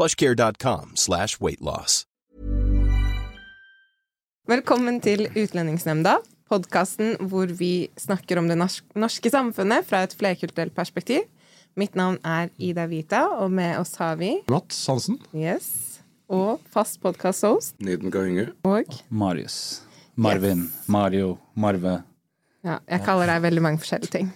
plushcare.com slash weightloss. Velkommen til Utlendingsnemnda, podkasten hvor vi snakker om det norske samfunnet fra et flerkulturelt perspektiv. Mitt navn er Ida Vita, og med oss har vi Mats Hansen. Yes. Og fast podkast-host. Niden Inge. Og Marius. Marvin. Mario. Marve. Ja, jeg kaller deg veldig mange forskjellige ting.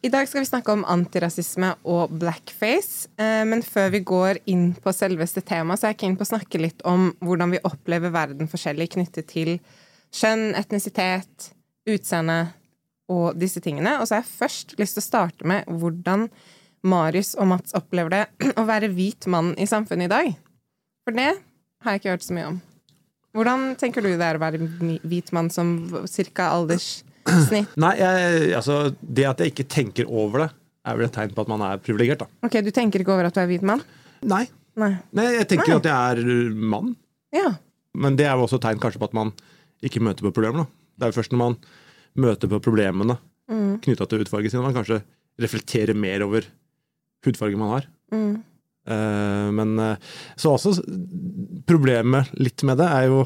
I dag skal vi snakke om antirasisme og blackface. Eh, men før vi går inn på selveste temaet, så er jeg keen på å snakke litt om hvordan vi opplever verden forskjellig knyttet til kjønn, etnisitet, utseende og disse tingene. Og så har jeg først lyst til å starte med hvordan Marius og Mats opplever det å være hvit mann i samfunnet i dag. For det har jeg ikke hørt så mye om. Hvordan tenker du det er å være hvit mann som cirka alderssnitt? Nei, jeg, altså, Det at jeg ikke tenker over det, er vel et tegn på at man er privilegert. da. Ok, Du tenker ikke over at du er hvit mann? Nei. Nei. Nei jeg tenker Nei. at jeg er mann. Ja. Men det er jo også et tegn kanskje på at man ikke møter på problemer. da. Det er jo først når man møter på problemene Mm. knytta til hudfargen sin, man kanskje reflekterer mer over hudfargen man har. Mm. Eh, men eh, så også Problemet litt med det er jo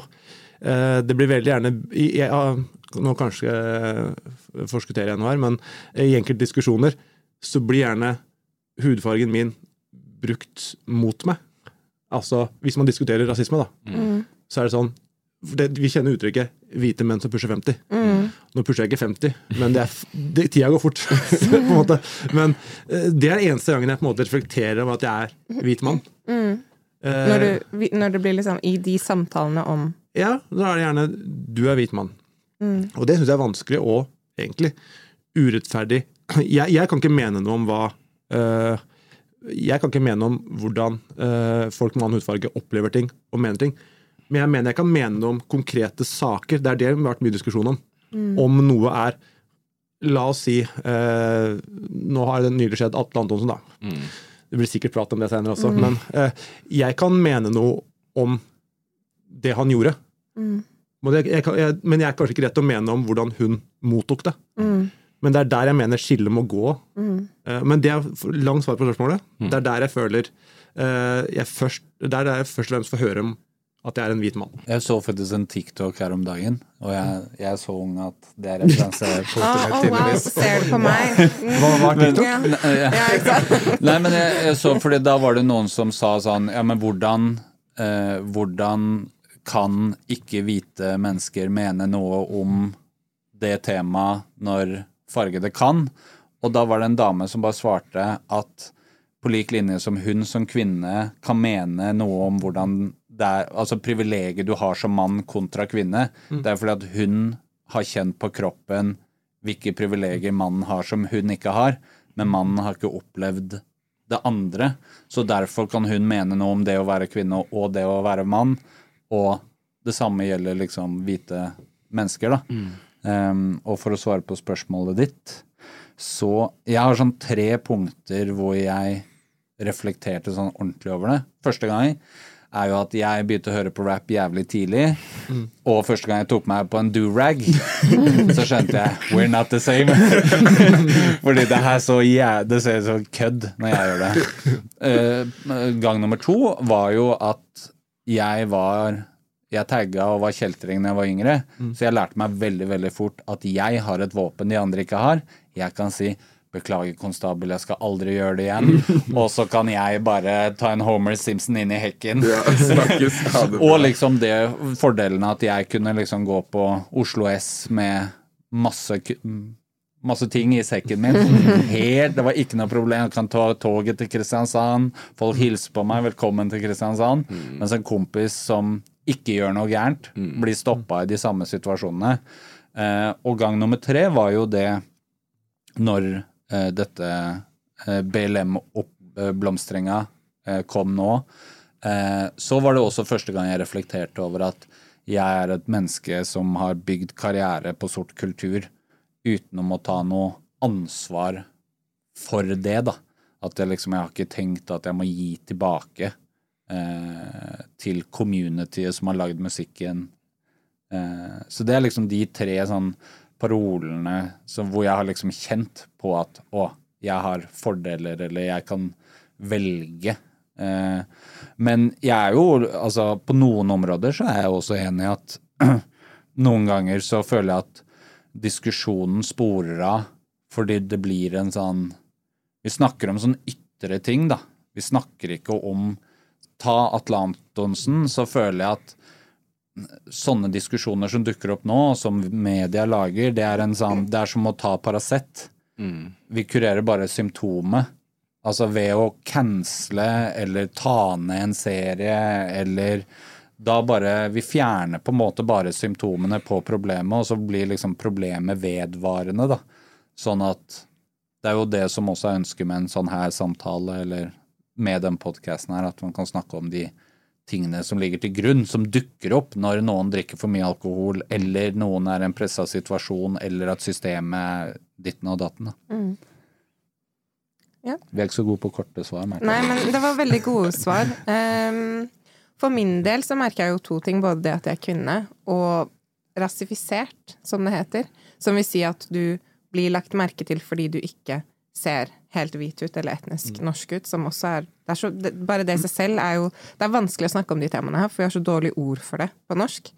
eh, Det blir veldig gjerne jeg, Nå kanskje forskutterer jeg noe her, men i enkelte diskusjoner så blir gjerne hudfargen min brukt mot meg. Altså, hvis man diskuterer rasisme, da, Mm. så er det sånn det, Vi kjenner uttrykket 'hvite menn som pusher 50'. Mm. Nå pusher jeg ikke 50, men det er, det, tida går fort. på en måte. Men eh, det er eneste gangen jeg på en måte reflekterer over at jeg er hvit mann. Mm. Eh, Når, du, når det blir liksom i de samtalene om Ja, da er det gjerne 'du er hvit mann'. Mm. Og det syns jeg er vanskelig og egentlig urettferdig. Jeg, jeg kan ikke mene noe om hva eh, Jeg kan ikke mene om hvordan eh, folk med annen hudfarge opplever ting og mener ting. Men jeg mener jeg kan mene noe om konkrete saker. Det er det det har vært mye diskusjon om. Om noe er La oss si eh, Nå har det nylig skjedd Atle Antonsen, da. Det blir sikkert prat om det senere også. Men eh, jeg kan mene noe om det han gjorde. Mm. Men jeg, jeg, jeg, men jeg er kanskje ikke rett til å mene om hvordan hun mottok det. Mm. Men det er der jeg mener skillet må gå. Mm. Eh, Men det er langt svar på spørsmålet. Det er der jeg føler eh, jeg først, Der er jeg først og fremst får høre om at jeg er en hvit mann. Jeg så faktisk en TikTok her om dagen, og jeg, jeg er så ung at det er referanse. Å, oh, å, wow, ser du på meg? Hva var TikTok? Ja. Ne- ja. ja. Nei, men jeg, jeg så, fordi da var det noen som sa sånn Ja, men hvordan eh, Hvordan kan ikke-hvite mennesker mene noe om det temaet når fargede kan? Og da var det en dame som bare svarte at på lik linje som hun som kvinne kan mene noe om hvordan det er, altså privilegiet du har som mann kontra kvinne, det er fordi at hun har kjent på kroppen hvilke privilegier mannen har som hun ikke har, men mannen har ikke opplevd det andre. Så derfor kan hun mene noe om det å være kvinne og det å være mann, og det samme gjelder liksom hvite mennesker, da. Um, og for å svare på spørsmålet ditt, så jeg har sånn tre punkter hvor jeg reflekterte sånn ordentlig over det. Første gang er jo at jeg begynte å høre på rap jævlig tidlig. Og første gang jeg tok meg på en do-rag, så skjønte jeg we're not the same. Fordi det her så jævlig, det ser ut som kødd når jeg gjør det. Uh, gang nummer to var jo at jeg var jeg tagga og var kjeltring da jeg var yngre, så jeg lærte meg veldig veldig fort at jeg har et våpen de andre ikke har. Jeg kan si Beklager, konstabel, jeg skal aldri gjøre det igjen. Og så kan jeg bare ta en Homer Simpson inn i hekken. Ja. Og liksom det fordelen at jeg kunne liksom gå på Oslo S med masse, masse ting i sekken min. Helt, Det var ikke noe problem. Jeg kan ta toget til Kristiansand. Folk hilser på meg. 'Velkommen til Kristiansand'. Mens en kompis som ikke gjør noe gærent, blir stoppa i de samme situasjonene. Eh, og gang nummer tre var jo det når eh, dette eh, BLM-blomstringa kom nå, så var det også første gang jeg reflekterte over at jeg er et menneske som har bygd karriere på sort kultur uten å ta noe ansvar for det, da. At jeg liksom, jeg har ikke tenkt at jeg må gi tilbake eh, til communityet som har lagd musikken. Eh, så det er liksom de tre sånn parolene som, hvor jeg har liksom kjent på at å, jeg har fordeler, eller jeg kan velge. Eh, men jeg er jo, altså på noen områder så er jeg også enig i at noen ganger så føler jeg at diskusjonen sporer av fordi det blir en sånn Vi snakker om sånn ytre ting, da. Vi snakker ikke om Ta Atle Antonsen, så føler jeg at sånne diskusjoner som dukker opp nå, som media lager, det er, en sånn, det er som å ta Paracet. Vi kurerer bare symptomet. Altså ved å cancele eller ta ned en serie eller da bare Vi fjerner på en måte bare symptomene på problemet, og så blir liksom problemet vedvarende, da. Sånn at det er jo det som også er ønsket med en sånn her samtale, eller med den podkasten her, at man kan snakke om de tingene som ligger til grunn, som dukker opp når noen drikker for mye alkohol, eller noen er i en pressa situasjon, eller at systemet er ditten og datten. Da. Ja. Vi er ikke så gode på korte svar. merker Nei, men det var veldig gode svar. Ehm, for min del så merker jeg jo to ting. Både det at jeg er kvinne, og rasifisert, som det heter. Som vil si at du blir lagt merke til fordi du ikke ser helt hvit ut eller etnisk norsk ut, som også er, det er så, det, Bare det i seg selv er jo Det er vanskelig å snakke om de temaene her, for vi har så dårlige ord for det på norsk.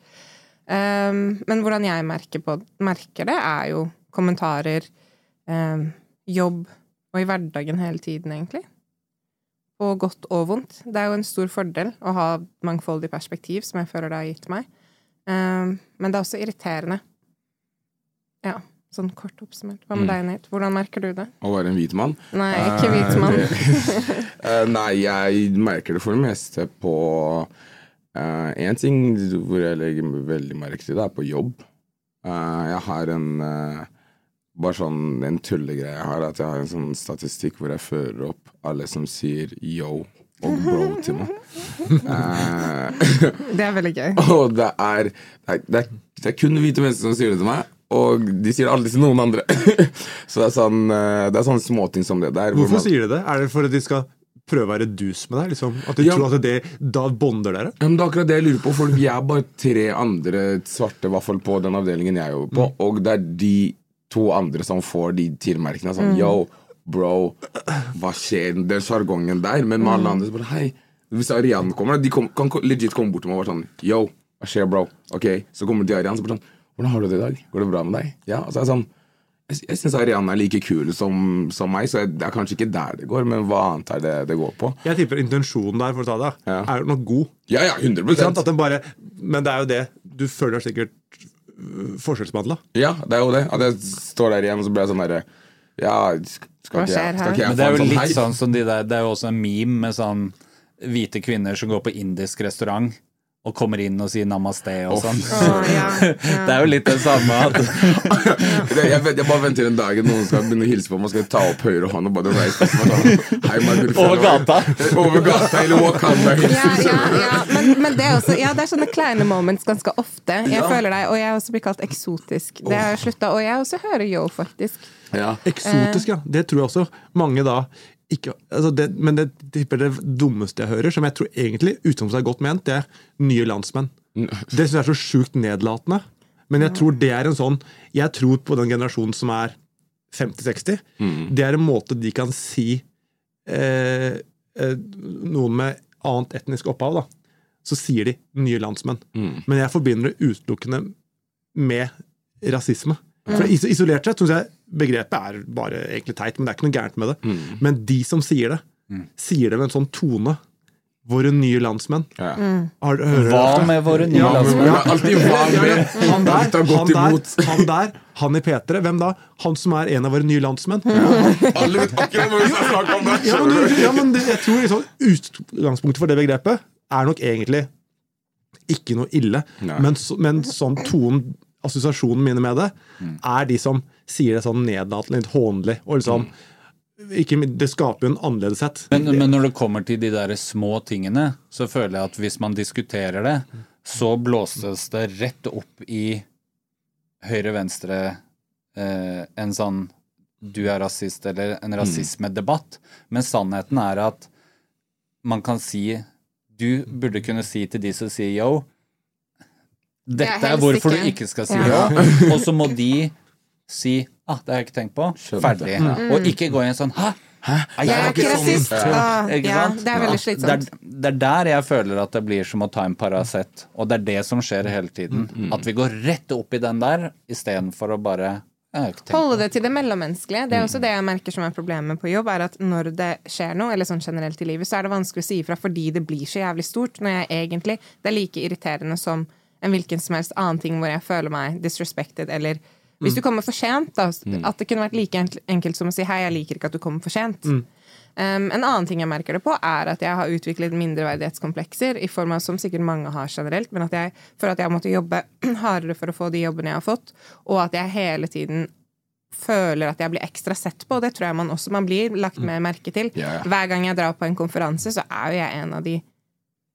Um, men hvordan jeg merker, på, merker det, er jo kommentarer, um, jobb og i hverdagen hele tiden, egentlig. På godt og vondt. Det er jo en stor fordel å ha mangfoldig perspektiv, som jeg føler det har gitt meg. Ehm, men det er også irriterende. Ja, sånn kort oppsummert. Hva med deg, Nate? Hvordan merker du det? Å være en hvit mann? Nei, ikke hvit mann. Eh, nei, jeg merker det for det meste på Én ting hvor jeg legger veldig merke til det, er på jobb. Uh, jeg har en eh, Bare sånn en tullegreie jeg har, at jeg har en sånn statistikk hvor jeg fører opp alle som sier yo og bro til meg. Eh, Det er veldig gøy. og det er, det er, det er, det er kun hvite mennesker som sier det til meg. Og de sier det aldri til noen andre. så det er sånn eh, Det er sånne småting som det der. hvor Hvorfor man- sier de det? Er det for at de skal prøve å være dus med deg? Liksom? At de Ja. tror at det da bonder dere? Ja, men Det er akkurat det jeg lurer på, for vi er bare tre andre svarte i hvert fall på den avdelingen jeg jobber på, og det er de to andre som får de tilmerkene. Sånn yo, bro, hva skjer? Den sjargongen der. Men med alle andre så bare hei. Hvis Arian kommer, de kom, kan legit komme bort til meg og være sånn yo, hva skjer, bro? Ok, Så kommer de til Arian så bare sånn hvordan har du det i dag? Går det bra med deg? Ja, og så er jeg sånn Jeg, jeg syns Arian er like kul som, som meg, så jeg, det er kanskje ikke der det går, men hva annet er det det går på? Jeg tipper intensjonen der for å ta det, Ja. er nok god. Ja, ja, 100%. sant? At den bare, men det er jo det du føler deg sikkert øh, forskjellsbehandla. Ja, det er jo det. At jeg står der igjen, og så blir jeg sånn derre Ja, Hva skjer her? Men det er jo litt sånn som de der Det er jo også en meme med sånn hvite kvinner som går på indisk restaurant og kommer inn og sier namaste og sånn. Oh, ja, ja. Det er jo litt det samme at jeg, vet- jeg bare venter den dagen noen skal begynne å hilse på meg, skal ta opp høyre hånd og bare reise meg sånn Over gata. Over gata, eller Wakanda. Ja, ja, ja. Men, men det er også Ja, det er sånne kleine moments ganske ofte. Jeg Ja. føler deg, Og jeg også blitt kalt eksotisk. Det har jeg slutta. Og jeg også hører yo, faktisk. Ja. Eksotisk, ja. Det tror jeg også mange da ikke altså det, Men det tipper det dummeste jeg hører, som jeg tror egentlig utgangspunktet er godt ment, det er nye landsmenn. Det syns jeg er så sjukt nedlatende. Men jeg tror det er en sånn Jeg tror på den generasjonen som er 50-60. Det er en måte de kan si eh, eh, noen med annet etnisk opphav, da. Så sier de 'nye landsmenn'. Men jeg forbinder det utelukkende med rasisme. For is Isolert sett syns jeg begrepet er bare egentlig teit, men det er ikke noe gærent med det. Men de som sier det, sier det med en sånn tone. Våre nye landsmenn. Ja. Har, hører Hva det? med våre nye Ja, landsmenn? Ja, alltid hva med Han der, har han der, han der, han i P3. Hvem da? Han som er en av våre nye landsmenn? Alle vet akkurat hva vi skal snakke om der. Ja, men, ja, men jeg tror liksom, utgangspunktet for det begrepet er nok egentlig ikke noe ille. Men, men sånn tonen, assosiasjonen mine med det, Mm. er de som sier det sånn nedlatende, litt hånlig. Og liksom, ikke, det skaper jo en annerledeshet. Men, men når det kommer til de der små tingene, så føler jeg at hvis man diskuterer det, så blåses det rett opp i høyre-venstre eh, en sånn du er rasist, eller en rasismedebatt. Men sannheten er at man kan si Du burde kunne si til de som sier yo Dette er hvorfor ikke. du ikke skal si Ja. ja. Og så må de si ah, det har jeg ikke tenkt på. Ferdig. Og ikke gå i en sånn hæ? Hæ? Jeg er ikke rasist. Ah, Ikke ja, sant? det er veldig slitsomt. det er der jeg føler at det blir som å ta en Paracet. Og det er det som skjer hele tiden. At vi går rett opp i den der istedenfor å bare Holde det til det mellommenneskelige. Det er også det jeg merker som er problemet på jobb, er at når det skjer noe, eller sånn generelt i livet, så er det vanskelig å si ifra fordi det blir så jævlig stort, når jeg egentlig Det er like irriterende som en hvilken som helst annen ting hvor jeg føler meg disrespected, eller hvis du kommer for sent, da. At det kunne vært like enkelt, som å si 'hei, jeg liker ikke at du kommer for sent'. Um, en annen ting jeg merker det på, er at jeg har utviklet mindreverdighetskomplekser, i form av som sikkert mange har generelt, men at jeg føler at jeg har måttet jobbe hardere for å få de jobbene jeg har fått, og at jeg hele tiden føler at jeg blir ekstra sett på, og det tror jeg man også man blir lagt mer merke til. Hver gang jeg drar på en konferanse, så er jo jeg en av de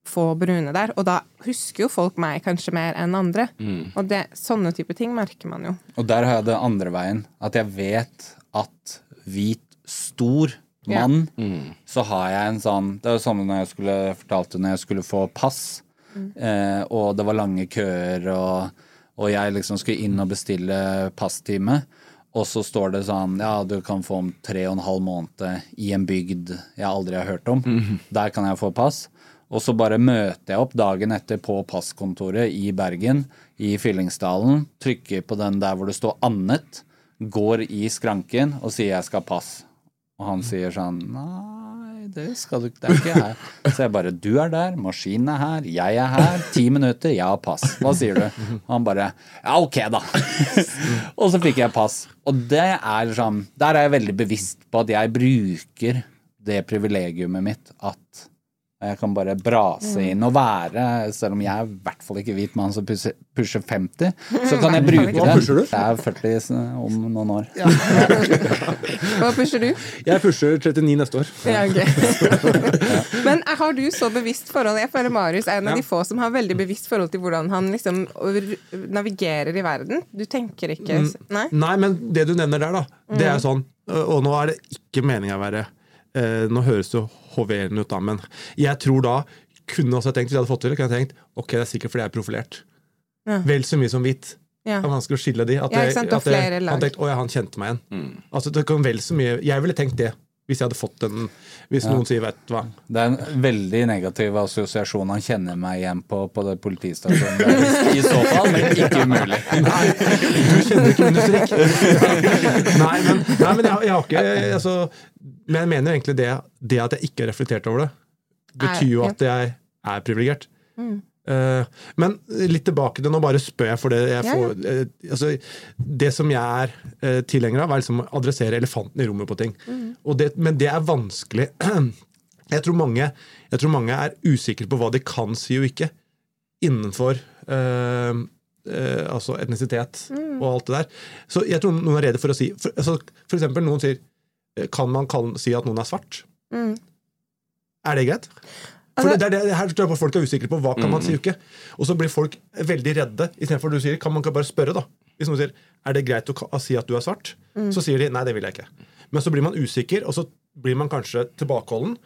få brune der, og da husker jo folk meg kanskje mer enn andre. Og det, sånne type ting merker man jo. Og der har jeg det andre veien. At jeg vet at hvit, stor mann, så har jeg en sånn Det er jo samme når jeg skulle fortalte når jeg skulle få pass, eh, og det var lange køer, og, og jeg liksom skulle inn og bestille passtime. Og så står det sånn Ja, du kan få om tre og en halv måned i en bygd jeg aldri har hørt om. Der kan jeg få pass. Og så bare møter jeg opp dagen etter på passkontoret i Bergen, i Fyllingsdalen, trykker på den der hvor det står 'annet', går i skranken og sier 'jeg skal ha pass'. Og han sier sånn 'nei, det skal du det er ikke her'. Så jeg bare 'du er der, maskinen er her, jeg er her, ti minutter, jeg har pass'. Hva sier du? Og han bare 'ja, ok, da'. og så fikk jeg pass. Og det er sånn Der er jeg veldig bevisst på at jeg bruker det privilegiumet mitt at jeg kan bare brase inn og være, selv om jeg er i hvert fall ikke hvit mann som pusher, pusher 50, så kan jeg bruke den. Hva pusher du? Jeg er 40 om noen år. Hva pusher du? Jeg pusher 39 neste år. Ja, ok. Men har du så bevisst forhold? Jeg føler Marius er en av de få som har veldig bevisst forhold til hvordan han liksom navigerer i verden. Du tenker ikke Nei? Nei, men det du nevner der, da, det er sånn Og nå er det ikke meninga å være eh, Nå høres det hoverende ut, da, men jeg tror da kunne også tenkt, Hvis jeg hadde fått til det, kunne jeg tenkt ok, det er sikkert fordi jeg er profilert. Ja. Vel så mye som hvit. Ja. Det er vanskelig å skille de. At Ja, jeg- ikke sant, og at jeg- lag. Han tenkte, å ja, han kjente meg igjen. Altså, det kan vel så mye Jeg ville tenkt det hvis jeg hadde fått den Hvis noen sier 'vet hva'. Det er en veldig negativ assosiasjon han kjenner meg igjen på på det politistasjonen. I så fall, men ikke umulig. Du kjenner ikke min historikk. nei, men, nei, men jeg, jeg har ikke altså, Men jeg mener egentlig det, det at jeg ikke har reflektert over det, betyr jo at jeg er privilegert. Eh, men litt tilbake til Nå bare spør jeg for det jeg Ja, får eh, altså, Det som jeg er uh, tilhenger av, er liksom å adressere elefanten i rommet på ting. Og det, men det er vanskelig. Jeg tror, mange, jeg tror mange er usikre på hva de kan si og ikke innenfor eh, eh, altså etnisitet og alt det der. Så jeg tror noen er redde for å si For, altså, for eksempel noen sier eh, Kan man kan si at noen er svart? Mm. Er det greit? For Altså- det, det det her tror jeg folk er usikre på. Hva kan man si uke. Og så blir folk veldig redde. Istedenfor du sier kan man ikke bare spørre, da. Hvis noen sier er det greit å si at du er svart, så sier de nei, det vil jeg ikke. Men så blir man usikker, og så blir man kanskje tilbakeholden.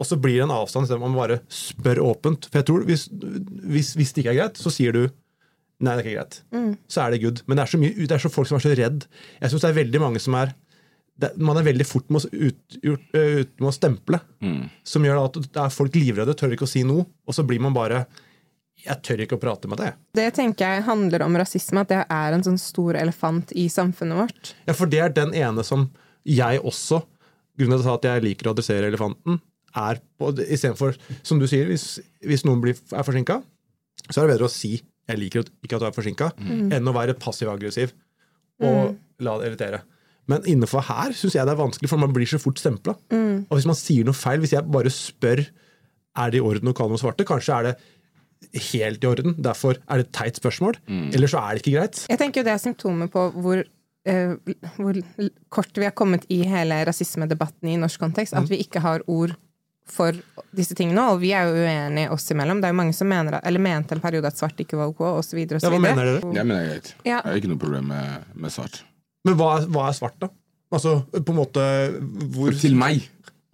Og så blir det en avstand istedenfor man bare spør åpent. For jeg tror hvis, hvis, hvis det ikke er greit, så sier du nei, det er ikke greit. Så er det good. Men det er så, mye, det er så folk som er så redd. Jeg syns det er veldig mange som er det, Man er veldig fort med å, ut, ut, ut med å stemple. Som gjør at det er folk livredde, tør ikke å si noe. Og så blir man bare jeg tør ikke å prate med deg. Det tenker jeg handler om rasisme, at det er en sånn stor elefant i samfunnet vårt. Ja, for det er den ene som jeg også Grunnen til at jeg liker å adressere elefanten, er på Istedenfor, som du sier, hvis, hvis noen blir, er forsinka, så er det bedre å si 'jeg liker ikke at du er forsinka', enn å være passiv-aggressiv og la det irritere. Men innenfor her syns jeg det er vanskelig, for man blir så fort stempla. Og hvis man sier noe feil, hvis jeg bare spør er det i orden å kalle noen svarte, kanskje er det helt i orden, derfor er det et teit spørsmål, eller så er det ikke greit. Jeg tenker jo det er symptomer på hvor, Uh, hvor kort vi har kommet i hele rasismedebatten i norsk kontekst. At vi ikke har ord for disse tingene, og vi er jo uenige oss imellom. Det er jo mange som mener, eller mente en periode at svart ikke var ok, osv. Ja, hva mener dere? Jeg mener det er greit. Ja. Jeg har ikke noe problem med, med svart. Men hva hva er svart, da? Altså, på en måte hvor Til meg.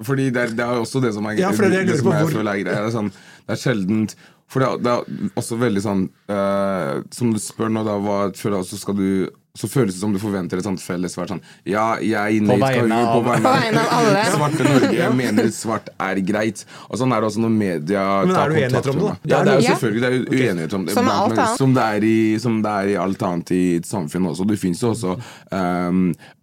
Fordi det er, det er også det som er Ja, det, det det som jeg hvor- føler er greia. Det er, sånn, det er sjeldent For det er, det er også veldig sånn uh, Som du spør nå, da, hva føler jeg, så skal du så føles det som du forventer et sånt felles svar. Sånn, ja, jeg På Nate vegne Kaur, av- på vegne På vegne av alle. svarte Norge mener svart er greit. Og sånn er det også når media Men tar er du kontakt om det, med da? meg. Ja, det er jo selvfølgelig det er jo uenighet om det. Som alt annet. Som det, er i, som det er i alt annet i et samfunn også. Det fins jo også um,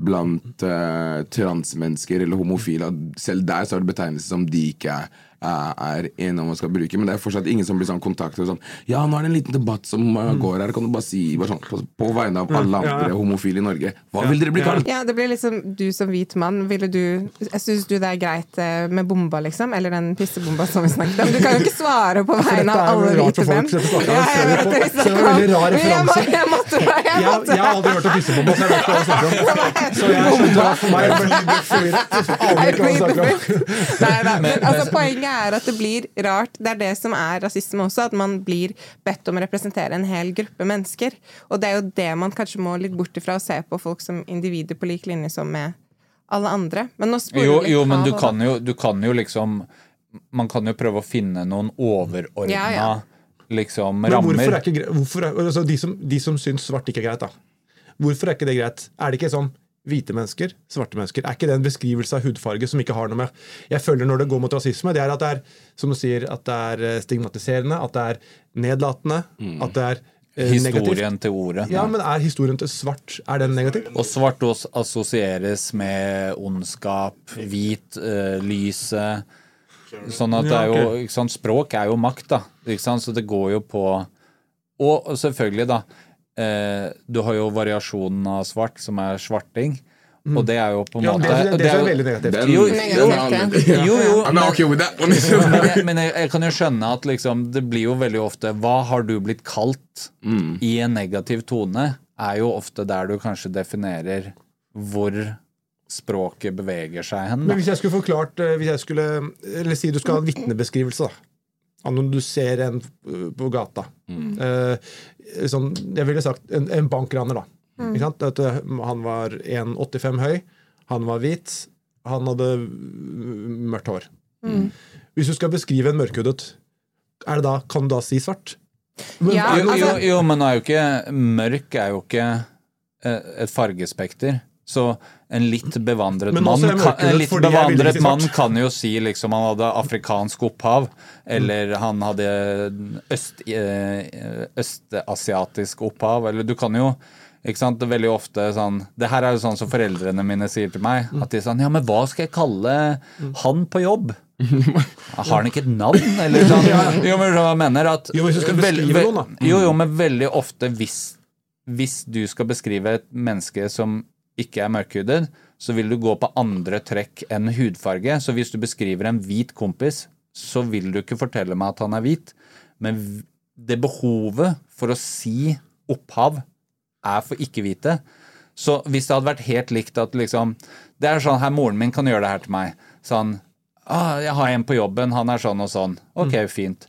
blant uh, transmennesker eller homofile at selv der så er det betegnelser som de ikke er, er, er enige om man skal bruke. Men det er fortsatt ingen som blir sånn kontaktet sånn Ja, nå er det en liten debatt som eh, går her. Kan du bare si bare sånn, på, vegne av alle andre homofile i Norge Hva vil dere bli kalt? Ja, det blir liksom du som hvit mann. Ville du syns du det er greit eh, med bomba, liksom? Eller den pissebomba som vi snakket om. Du kan jo ikke svare på vegne av alle hvite menn. Ja, jeg vet det, vi det er snakker en veldig om- rar Men jeg Jeg måtte jeg Jeg, måtte jeg har aldri hørt om pissebomba, så jeg vet ikke hva jeg snakker om. Så jeg skjønte for meg. Nei da. Men altså, poenget er at det blir rart. Det er det som er rasisme også, at man blir bedt om å representere en hel gruppe mennesker. Og det er jo det man kanskje må litt bort ifra, å se på folk som individer på lik linje som med alle andre. Men Jo, jo, men du kan jo, du kan jo liksom Man kan jo prøve å finne noen overordna Ja, ja. liksom Men hvorfor rammer. er ikke greit? Hvorfor er, altså de, som, de som syns svart ikke er greit, da. Hvorfor er ikke det greit? Er det ikke sånn hvite mennesker, svarte mennesker? Er ikke det en beskrivelse av hudfarge som ikke har noe med Jeg føler når det går mot rasisme, det er at det er som du sier, at det er eh, stigmatiserende, at det er nedlatende, at det er eh, negativt. Historien til ordet. Ja, men er historien til svart er den negativ? Og svart også assosieres med ondskap, hvit, eh, lyset Sånn at det er jo ikke sant, Språk er jo makt, da. Ikke sant? Så det går jo på Og selvfølgelig, da. Eh, du har jo variasjonen av svart, som er svarting. Og det er jo på en Ja, måte det, det, det, er jo- veldig negativt. Den, Jo, jo. Jo, jo, men- men men jeg, jeg kan jo skjønne at liksom, det blir jo veldig ofte Hva har du blitt kalt i en negativ tone? Er jo ofte der du kanskje definerer hvor språket beveger seg hen. Men hvis jeg skulle forklart eh, hvis jeg skulle, Eller si du skal ha en vitnebeskrivelse, da. Når du ser en eh, på gata. Eh, sånn, jeg ville sagt en, en bankraner, da. Ikke sant? At, eh, han var 1,85 høy, han var hvit, han hadde mm, mørkt hår. Hvis du skal beskrive en mørkhudet, er det da, kan du da si svart? Men, Ja, altså. Jo, jo, jo, men nå er jo ikke mørk er jo ikke eh, et fargespekter. Så en litt bevandret mann er kan, En litt bevandret mann kan jo si liksom han hadde afrikansk opphav, eller han hadde øst, eh, østasiatisk opphav, eller du kan jo ikke sant, det er veldig ofte sånn Det her er jo sånn som foreldrene mine sier til meg. At de er sånn Ja, men hva skal jeg kalle han på jobb? Har han ikke et navn, eller sånn? Jo, men jeg mener at Jo, hvis du skal beskrive noen, da. Jo, jo, men veldig ofte hvis, hvis du skal beskrive et menneske som ikke er mørkhudet, så vil du gå på andre trekk enn hudfarge. Så hvis du beskriver en hvit kompis, så vil du ikke fortelle meg at han er hvit. Men det behovet for å si opphav er for ikke-hvite. Så hvis det hadde vært helt likt at liksom Det er sånn her moren min kan gjøre det her til meg. Sånn ah, 'Jeg har en på jobben, han er sånn og sånn.' Ok, fint.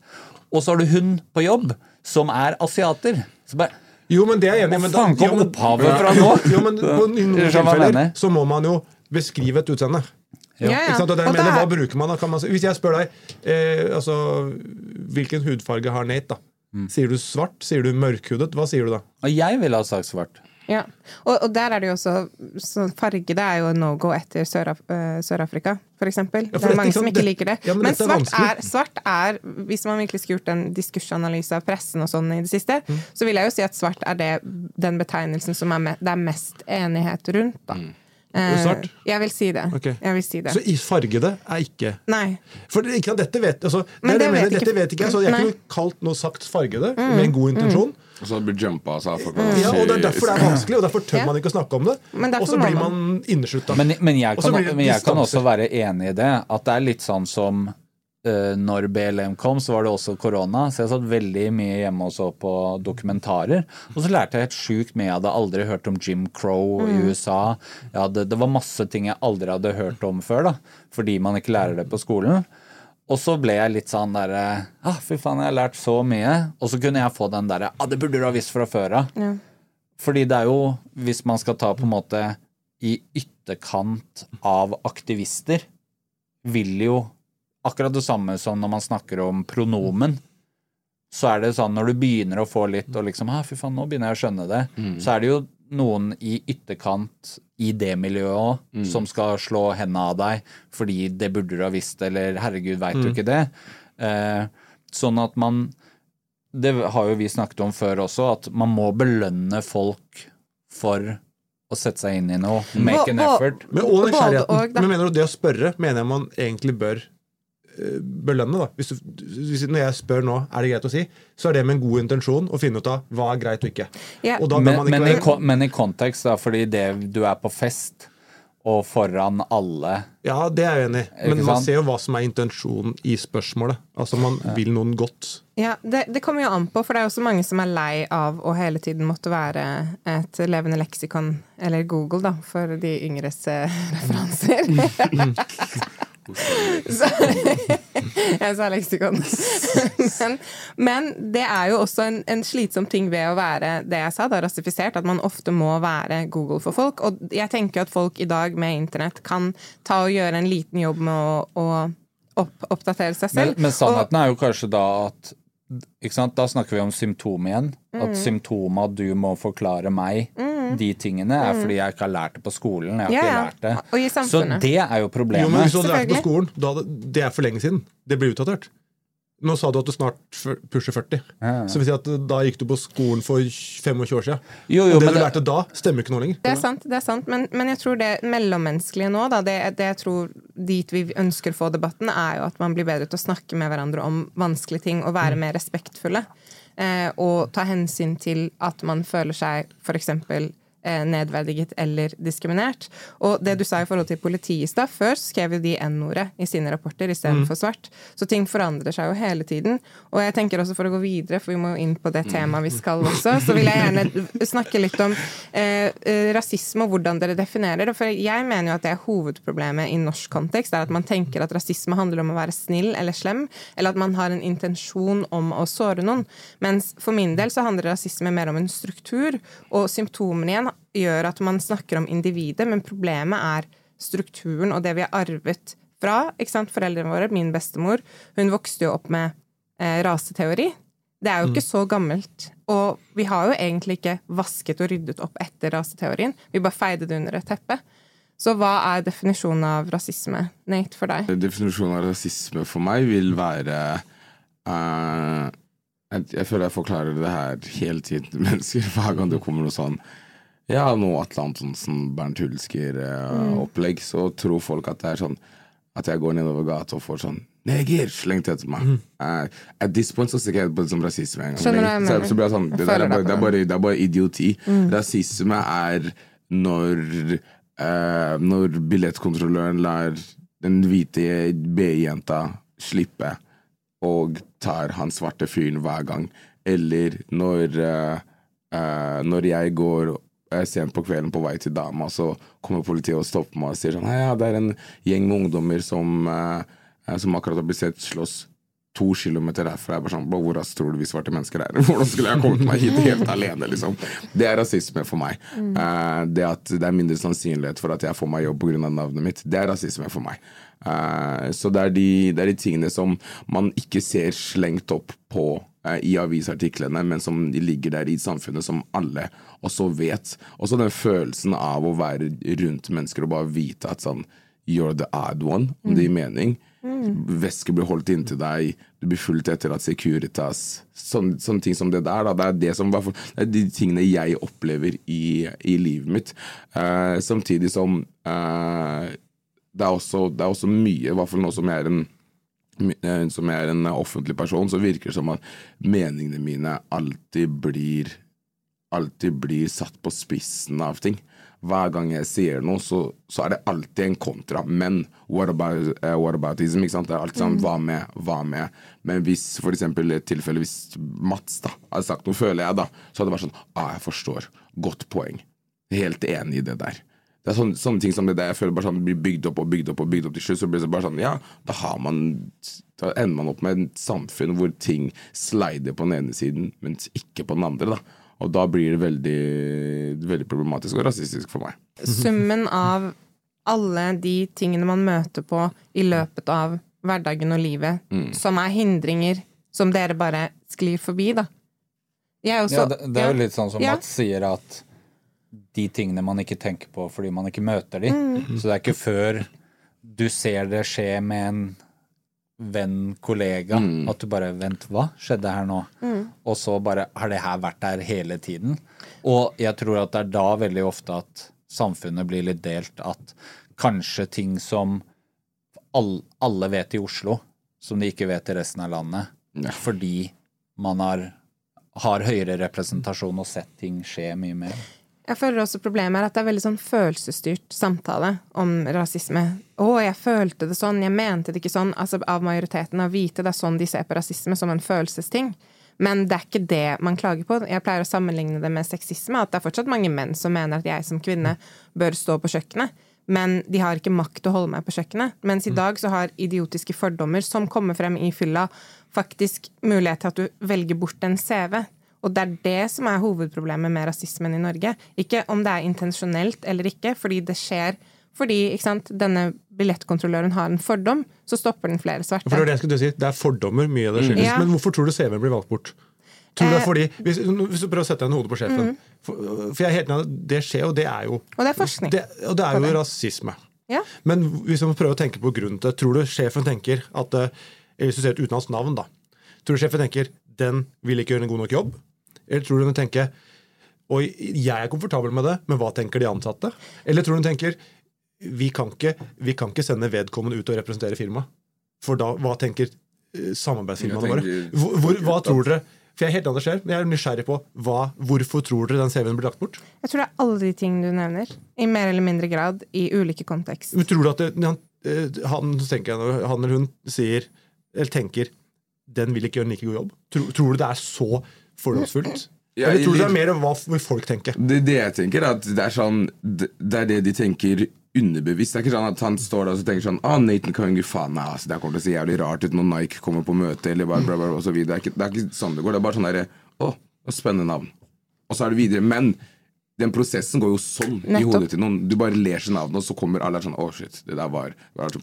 Og så har du hun på jobb som er asiater. Så bare Jo, men det er jeg enig i. Hvor men da- faen kom opphavet fra nå? Jo, men på, noen tilfeller så må man jo beskrive et utseende. Ja, ja. Ikke sant? Og mener, hva er- bruker man da? Kan man, hvis jeg spør deg eh, altså, hvilken hudfarge har Nate, da? Mm. Sier du svart? Sier du mørkhudet? Hva sier du da? Og jeg ville ha sagt svart. Ja, og, og der er det jo også så Farge det er jo no go etter Sør-Afrika, øh, Sør-Afrika, for eksempel. Ja, for det er mange ikke som ikke det- liker det. Ja, men men svart, er svart er, svart er Hvis man virkelig skulle gjort en diskursanalyse av pressen og sånn i det siste, Mm. så vil jeg jo si at svart er det, den betegnelsen som er me det er mest enighet rundt, da. Mm. Svart? Jeg vil si det. Okay. Jeg vil si det. Så i fargede er ikke Nei. For ikke dette vet, altså, Men det er det jeg mener, ikke- Dette vet ikke jeg, så jeg Mm. kunne kalt noe sagt fargede med en god intensjon. Og så blir jumpa altså, for Ja, og Det er derfor det er vanskelig, og derfor tør Ja. man ikke å snakke om det. Og så blir man. inneslutta. Men, men, jeg kan, men jeg kan også være enig i det. At det er litt sånn som uh, når BLM kom, så var det også korona. Så jeg satt veldig mye hjemme og så på dokumentarer. Og så lærte jeg helt sjukt mye. Jeg hadde aldri hørt om Jim Crow i USA. Jeg hadde, det var masse ting jeg aldri hadde hørt om før, da. Fordi man ikke lærer det på skolen. Og så ble jeg litt sånn derre ah, Fy faen, jeg har lært så mye. Og så kunne jeg få den derre ah, det burde du ha visst fra før av. Ja. Fordi det er jo, hvis man skal ta på en måte i ytterkant av aktivister, vil jo akkurat det samme som når man snakker om pronomen. Så er det sånn når du begynner å få litt og liksom ah, fy faen, nå begynner jeg å skjønne det, så er det jo noen i ytterkant i det miljøet òg som skal slå hendene av deg fordi det burde du ha visst, eller herregud, veit du ikke det? Eh, sånn at man det har jo vi snakket om før også, at man må belønne folk for å sette seg inn i noe. Make an Og- og- effort. Men og nysgjerrigheten. og. Men mener du det å spørre mener jeg man egentlig bør belønne? da hvis hvis, Når jeg spør nå er det greit å si, så er det med en god intensjon å finne ut av hva er greit og ikke. Yeah. Og da Men, man ikke men, i, men i kontekst, da, fordi det du er på fest, og foran alle Ja, det er jeg enig i. Men man sant? ser jo hva som er intensjonen i spørsmålet. Altså Man vil noen godt. Ja, det, det kommer jo an på, for det er også mange som er lei av å hele tiden måtte være et levende leksikon, eller Google, da, for de yngres eh, referanser. Så, jeg sa leksikon. Men, men det er jo også en, en slitsom ting ved å være det jeg sa, da, rasifisert, at man ofte må være Google for folk. Og jeg tenker at folk i dag med internett kan ta og gjøre en liten jobb med å, å opp, oppdatere seg selv. men sannheten er jo kanskje da at ikke sant? Da snakker vi om symptom igjen. At symptomet du må forklare meg de tingene, er fordi jeg ikke har lært det på skolen. Jeg har Ja, ikke lært det. Og i Så det er jo Jo, men problemet. Hvis du hadde lært det på skolen, da hadde, det er for lenge siden. Det blir utdatert. Nå sa du at du snart pusher 40. Så vil si at da gikk du på skolen for 25 år siden. Jo, jo, og det men du det- lærte da, stemmer ikke nå lenger. Det er sant, det er sant. Men, men jeg tror det mellommenneskelige nå, da, det, det jeg tror dit vi ønsker å få debatten, er jo at man blir bedre til å snakke med hverandre om vanskelige ting og Mm. være mer respektfulle. Eh, og ta hensyn til at man føler seg f.eks. Eh, nedverdiget eller diskriminert. Og det du sa i forhold til politiet i stad, før skrev jo de N-ordet i sine rapporter istedenfor svart. Så ting forandrer seg jo hele tiden. Og jeg tenker også for å gå videre, for vi må jo inn på det temaet vi skal også, så vil jeg gjerne snakke litt om eh, eh, rasisme og hvordan dere definerer det. For jeg mener jo at det er hovedproblemet i norsk kontekst, er at man tenker at rasisme handler om å være snill eller slem, eller at man har en intensjon om å såre noen. Mens for min del så handler rasisme mer om en struktur, og symptomene igjen gjør at man snakker om individet, men problemet er strukturen og det vi har arvet fra ikke sant? foreldrene våre. Min bestemor hun vokste jo opp med eh, raseteori. Det er jo ikke så gammelt. Og vi har jo egentlig ikke vasket og ryddet opp etter raseteorien. Vi bare feide det under et teppe. Så hva er definisjonen av rasisme, Nate, for deg? Definisjonen av rasisme for meg vil være uh, jeg, jeg føler jeg forklarer det her hele tiden til mennesker hver gang det kommer noe sånn Ja, noe Atle Antonsen, Bernt Hulsker-opplegg, så tror folk at det er sånn at jeg går nedover gata og får sånn Neger! Slengt etter meg. Eh, at this point så stikker jeg på det som rasisme En gang. jeg Så, så blir jeg sånn Det, der er bare, det, er bare, det er bare idioti. Rasisme er når uh, Når billettkontrolløren lar den hvite BI-jenta slippe og tar han svarte fyren hver gang. Eller når uh, eh, Når jeg går eh, sent på kvelden på vei til dama, så kommer politiet og stopper meg og sier sånn ja, det er en gjeng med ungdommer som, eh, som akkurat har blitt sett slåss to kilometer herfra. Jeg er bare sånn, Hvor raskt tror du vi svarte mennesker er? Hvordan skulle jeg kommet meg hit helt alene? liksom? Det er rasisme for meg. Eh, det at det er mindre sannsynlighet for at jeg får meg jobb pga. navnet mitt, det er rasisme for meg. Uh, så det er, de, det er de tingene som man ikke ser slengt opp på uh, i avisartiklene, men som ligger der i samfunnet, som alle også vet. Også den følelsen av å være rundt mennesker og bare vite at sånn You're the odd one, om det gir mening. Væske blir holdt inntil deg, du blir fulgt etter av Securitas. Sånne, sånne ting som det der. Da. Det, er det, som, det er de tingene jeg opplever i, i livet mitt. Uh, samtidig som uh, det, er også, det er også mye, i hvert fall nå som jeg er en eh, som jeg er en offentlig person, så virker det som at meningene mine alltid blir alltid blir satt på spissen av ting. Hver gang jeg sier noe, så, så er det alltid en kontra. Men what, about, uh, what aboutism? Ikke sant? Det er alltid sånn hva med, hva med? Men hvis for eksempel et tilfelle hvis Mats da hadde sagt noe, føler jeg, da, så hadde det vært sånn ah, jeg forstår. Godt poeng. Helt enig i det der. Det er sånne, sånne ting som det der jeg føler bare sånn blir bygd opp og bygd opp og bygd opp til slutt. Så blir det bare sånn, ja, da har man Da ender man opp med et samfunn hvor ting slider på den ene siden, mens ikke på den andre. da og da blir det veldig, veldig problematisk og rasistisk for meg. Summen av alle de tingene man møter på i løpet av hverdagen og livet, Mm. som er hindringer som dere bare sklir forbi, da. Jeg også, Ja, det, det er jo litt sånn som Ja. Mats sier at de tingene man ikke tenker på fordi man ikke møter de. Mm. Så det er ikke før du ser det skje med en venn, kollega, at du bare Vent, hva skjedde her nå? Mm. Og så bare Har det her vært der hele tiden? Og jeg tror at det er da veldig ofte at samfunnet blir litt delt. At kanskje ting som all, alle vet i Oslo, som de ikke vet i resten av landet, Ja. fordi man har, har høyere representasjon og sett ting skje mye mer. Jeg føler også problemet er at det er veldig sånn følelsesstyrt samtale om rasisme. 'Å, jeg følte det sånn, jeg mente det ikke sånn'. Altså av majoriteten av hvite. Det er sånn de ser på rasisme, som en følelsesting. Men det er ikke det man klager på. Jeg pleier å sammenligne det med sexisme. At det er fortsatt mange menn som mener at jeg som kvinne bør stå på kjøkkenet. Men de har ikke makt til å holde meg på kjøkkenet. Mens i dag så har idiotiske fordommer som kommer frem i fylla, faktisk mulighet til at du velger bort en CV. Og det er det som er hovedproblemet med rasismen i Norge. Ikke om det er intensjonelt eller ikke, fordi det skjer fordi sant, denne billettkontrolløren har en fordom, så stopper den flere svarte. For det, er det, jeg skulle si, det er fordommer mye av det skyldes. Ja. Men hvorfor tror du CV-en blir valgt bort? Tror du det er Eh. fordi, hvis, hvis du prøver å sette deg i hodet på sjefen for, for jeg er helt enig, Det skjer, og det er jo Og det er forskning. det, og det er jo det. rasisme. Ja. Men hvis man prøver å tenke på grunnen til det, tror du sjefen tenker at eh, Hvis du ser et utenlandsk navn, da. Tror du sjefen tenker den vil ikke gjøre en god nok jobb? Eller tror du den tenker Oi, jeg er komfortabel med det, men hva tenker de ansatte? Eller tror du den tenker vi kan ikke, vi kan ikke sende vedkommende ut og representere firmaet? For da, hva tenker eh, samarbeidsfirmaene våre? Hvor, hvor, hva tror dere? For jeg er helt annet skjer, men jeg er nysgjerrig på hva, hvorfor tror dere den CV-en blir lagt bort? Jeg tror det er alle de tingene du nevner, i mer eller mindre grad, i ulike kontekst. Men tror du at det, han, eh, han, tenker han eller hun sier, eller tenker den vil ikke gjøre en like god jobb? Tror, tror du det er så fordomsfullt? Ja, eller tror du det er mer hva folk tenker? Det, det jeg tenker er at det er sånn Det det er det de tenker underbevisst. Det er ikke sånn at han står der og tenker sånn Ah, Nathan gi faen altså, det kommer til å se jævlig rart ut når Nike kommer på møte, eller bare bla, bla, bla, og så videre. Det er, ikke, det er ikke sånn det går. Det er bare sånn derre Å, spennende navn. Og så er det videre. Men den prosessen går jo sånn i hodet til noen. Du bare ler seg navnet, og så kommer alle sånn Å, shit, det der var, var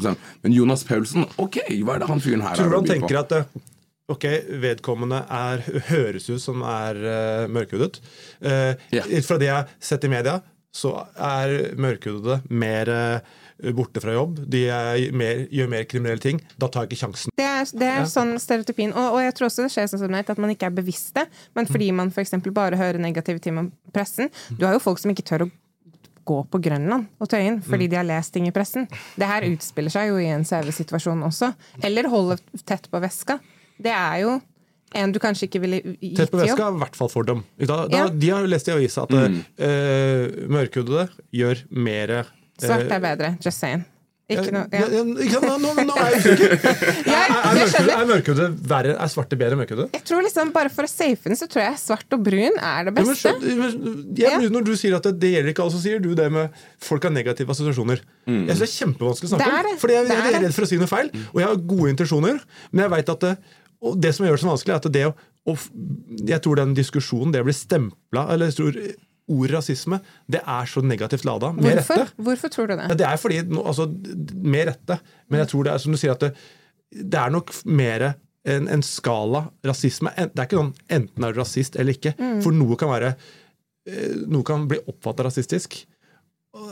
Men Jonas Paulsen, ok, hva er det han fyren her Tror du han tenker på? at eh, Ok, vedkommende er, høres ut som er uh, mørkhudet. Uh, yeah. Fra det jeg har sett i media, så er mørkhudede mer uh, borte fra jobb. De er mer, gjør mer kriminelle ting. Da tar jeg ikke sjansen. Det er, det er sånn stereotypien. Og, og jeg tror også det skjer sånn som Nate, at man ikke er bevisst det, men fordi man f.eks. bare hører negative ting om pressen. Du har jo folk som ikke tør å gå på Grønland og Tøyen fordi de har lest ting i pressen. Det her utspiller seg jo i en CV-situasjon også. Eller holde tett på veska. Det er jo en du kanskje ikke ville gitt jobb. Tett på veska er i hvert fall fordom. Da, da, Ja. De har jo lest i avisa at mm. mørkhudede gjør mer uh, Svart er bedre. Just saying. Ikke noe ja. Nå, nå, nå er jeg usikker. Er, jeg er mørkhudet verre? Er svarte bedre enn mørkhudet? Jeg tror liksom Bare for å safe den, så tror jeg svart og brun er det beste. men- men Når du sier at det, det gjelder ikke alle, så sier du det med folk har negative assosiasjoner. Jeg synes Det er kjempevanskelig å snakke om. for Fordi jeg, Det jeg er redd for å si noe feil, og jeg har gode intensjoner. Men jeg vet at det, og det som gjør det så vanskelig, er at det å, å Jeg tror den diskusjonen, det å bli stempla Eller jeg tror ordet rasisme, det er så negativt lada. Med Hvorfor? rette. Hvorfor tror du Ja, det? det er fordi, altså, Med rette. Men jeg tror det er som du sier, at det, det er nok mer en, en skala rasisme. Det er ikke sånn enten er du rasist eller ikke. For noe kan være eh, Noe kan bli oppfatta rasistisk.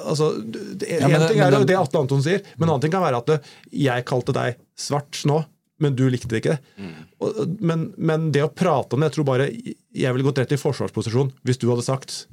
Altså, det, Ja, en det- ting er det- det Atle Anton sier, men en annen ting kan være at det, jeg kalte deg svart nå, men du likte det ikke. Mm. men, men det å prate om det Jeg tror bare jeg ville gått rett i forsvarsposisjon hvis du hadde sagt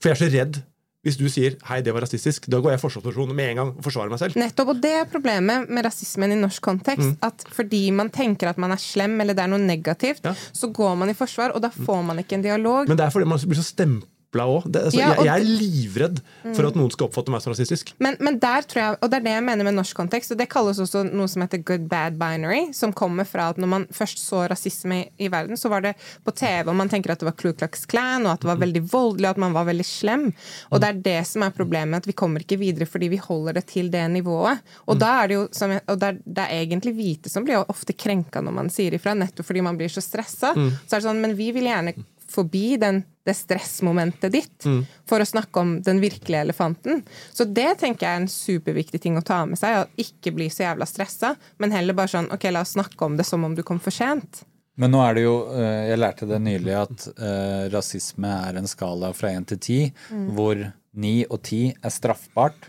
For jeg er så redd. Hvis du sier 'hei, det var rasistisk', da går jeg i forsvarsposisjon med en gang og forsvarer meg selv. Nettopp, og det er problemet med rasismen i norsk kontekst. At fordi man tenker at man er slem, eller det er noe negativt, Ja. så går man i forsvar, og da får man ikke en dialog. Men det er fordi man blir så stempla òg. Altså, Ja, jeg, jeg er livredd for at noen skal oppfatte meg som rasistisk. Men, men der tror jeg, og det er det jeg mener med norsk kontekst, og det kalles også noe som heter good bad binary, som kommer fra at når man først så rasisme i, i verden, så var det på TV, og man tenker at det var Klu Klux Klan, og at det var veldig voldelig, og at man var veldig slem. Og det er det som er problemet, at vi kommer ikke videre fordi vi holder det til det nivået. Og da er det jo, som jeg, og det er, det er egentlig hvite som blir ofte krenka når man sier ifra, nettopp fordi man blir så stressa. Så er det sånn, men vi vil gjerne forbi den, det stressmomentet ditt for å snakke om den virkelige elefanten. Så det tenker jeg er en superviktig ting å ta med seg. Å ikke bli så jævla stressa, men heller bare sånn OK, la oss snakke om det som om du kom for sent. Men nå er det jo, eh, jeg lærte det nylig, at uh, rasisme er en skala fra 1 til 10, hvor 9 og 10 er straffbart,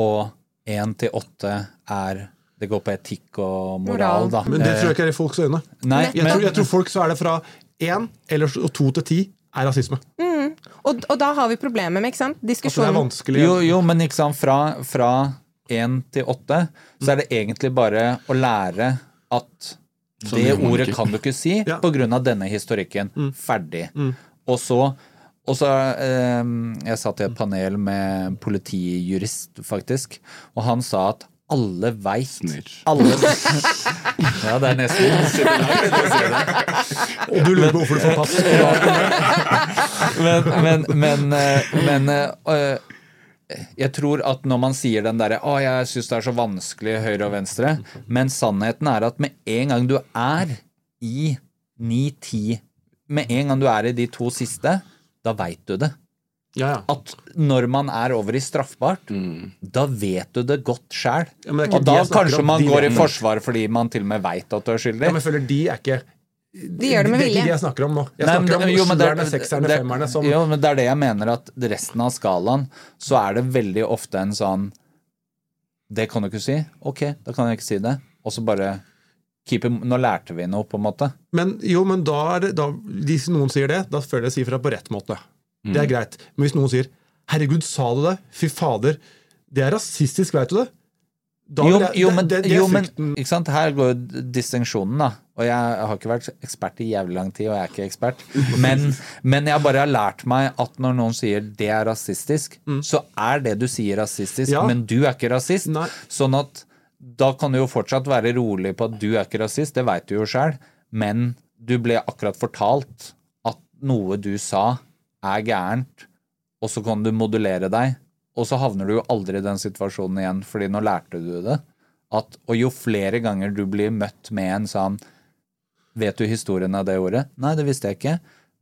og 1 til 8 er Det går på etikk og moral, Moral. da. Men det tror Eh, jeg ikke er i folks øyne. Nei, Jeg tror, jeg tror folk så er det fra én eller to til ti er rasisme. Og, og da har vi problemet med ikke sant? Altså, det er vanskelig. jo, jo, men ikke sant, fra, fra 1 til 8, så er det egentlig bare å lære at Sånn det ordet kan du ikke si Ja. av denne historikken. Ferdig. Og så og så, eh, Jeg satt i et panel med politijurist, faktisk, og han sa at alle veit Snitch. alle, Ja, det er nesten Og du lurer på hvorfor du får pass. men, men, men, eh, men eh, jeg tror at når man sier den derre 'Å, jeg syns det er så vanskelig høyre og venstre', men sannheten er at med en gang du er i 9-10 Med en gang du er i de to siste, da veit du det. Ja, ja. At når man er over i straffbart, da vet du det godt sjæl. Ja, men det ikke og da kanskje man de går i forsvar fordi man til og med veit at du er skyldig. Ja, men føler de er ikke De gjør det med Det er ikke vilje. de jeg snakker om nå. Jeg Nei, snakker men- om jo, det er- sekserne, det- femmerne som Jo, men det er det jeg mener, at resten av skalaen, så er det veldig ofte en sånn Det kan du ikke si? Ok, da kan jeg ikke si det. Og så bare keep it, Nå lærte vi noe, på en måte. Men jo, men da er det da, Hvis noen sier det, da føler jeg å si fra på rett måte. Det er greit. Men hvis noen sier 'herregud, sa du det'? Fy fader. Det er rasistisk, veit du det? Jo, jeg- jo, men, det- det det jo, men ikke sant? her går jo distinksjonen, da. Og jeg har ikke vært ekspert i jævlig lang tid, og jeg er ikke ekspert. Men, men jeg bare har lært meg at når noen sier det er rasistisk, så er det du sier rasistisk, Ja. men du er ikke rasist. Nei. Sånn at da kan du jo fortsatt være rolig på at du er ikke rasist, det veit du jo sjøl, men du ble akkurat fortalt at noe du sa, er gærent, og så kan du modulere deg, og så havner du jo aldri i den situasjonen igjen, fordi nå lærte du det. At, og jo flere ganger du blir møtt med en sånn Vet du historien av det ordet? Nei, det visste jeg ikke.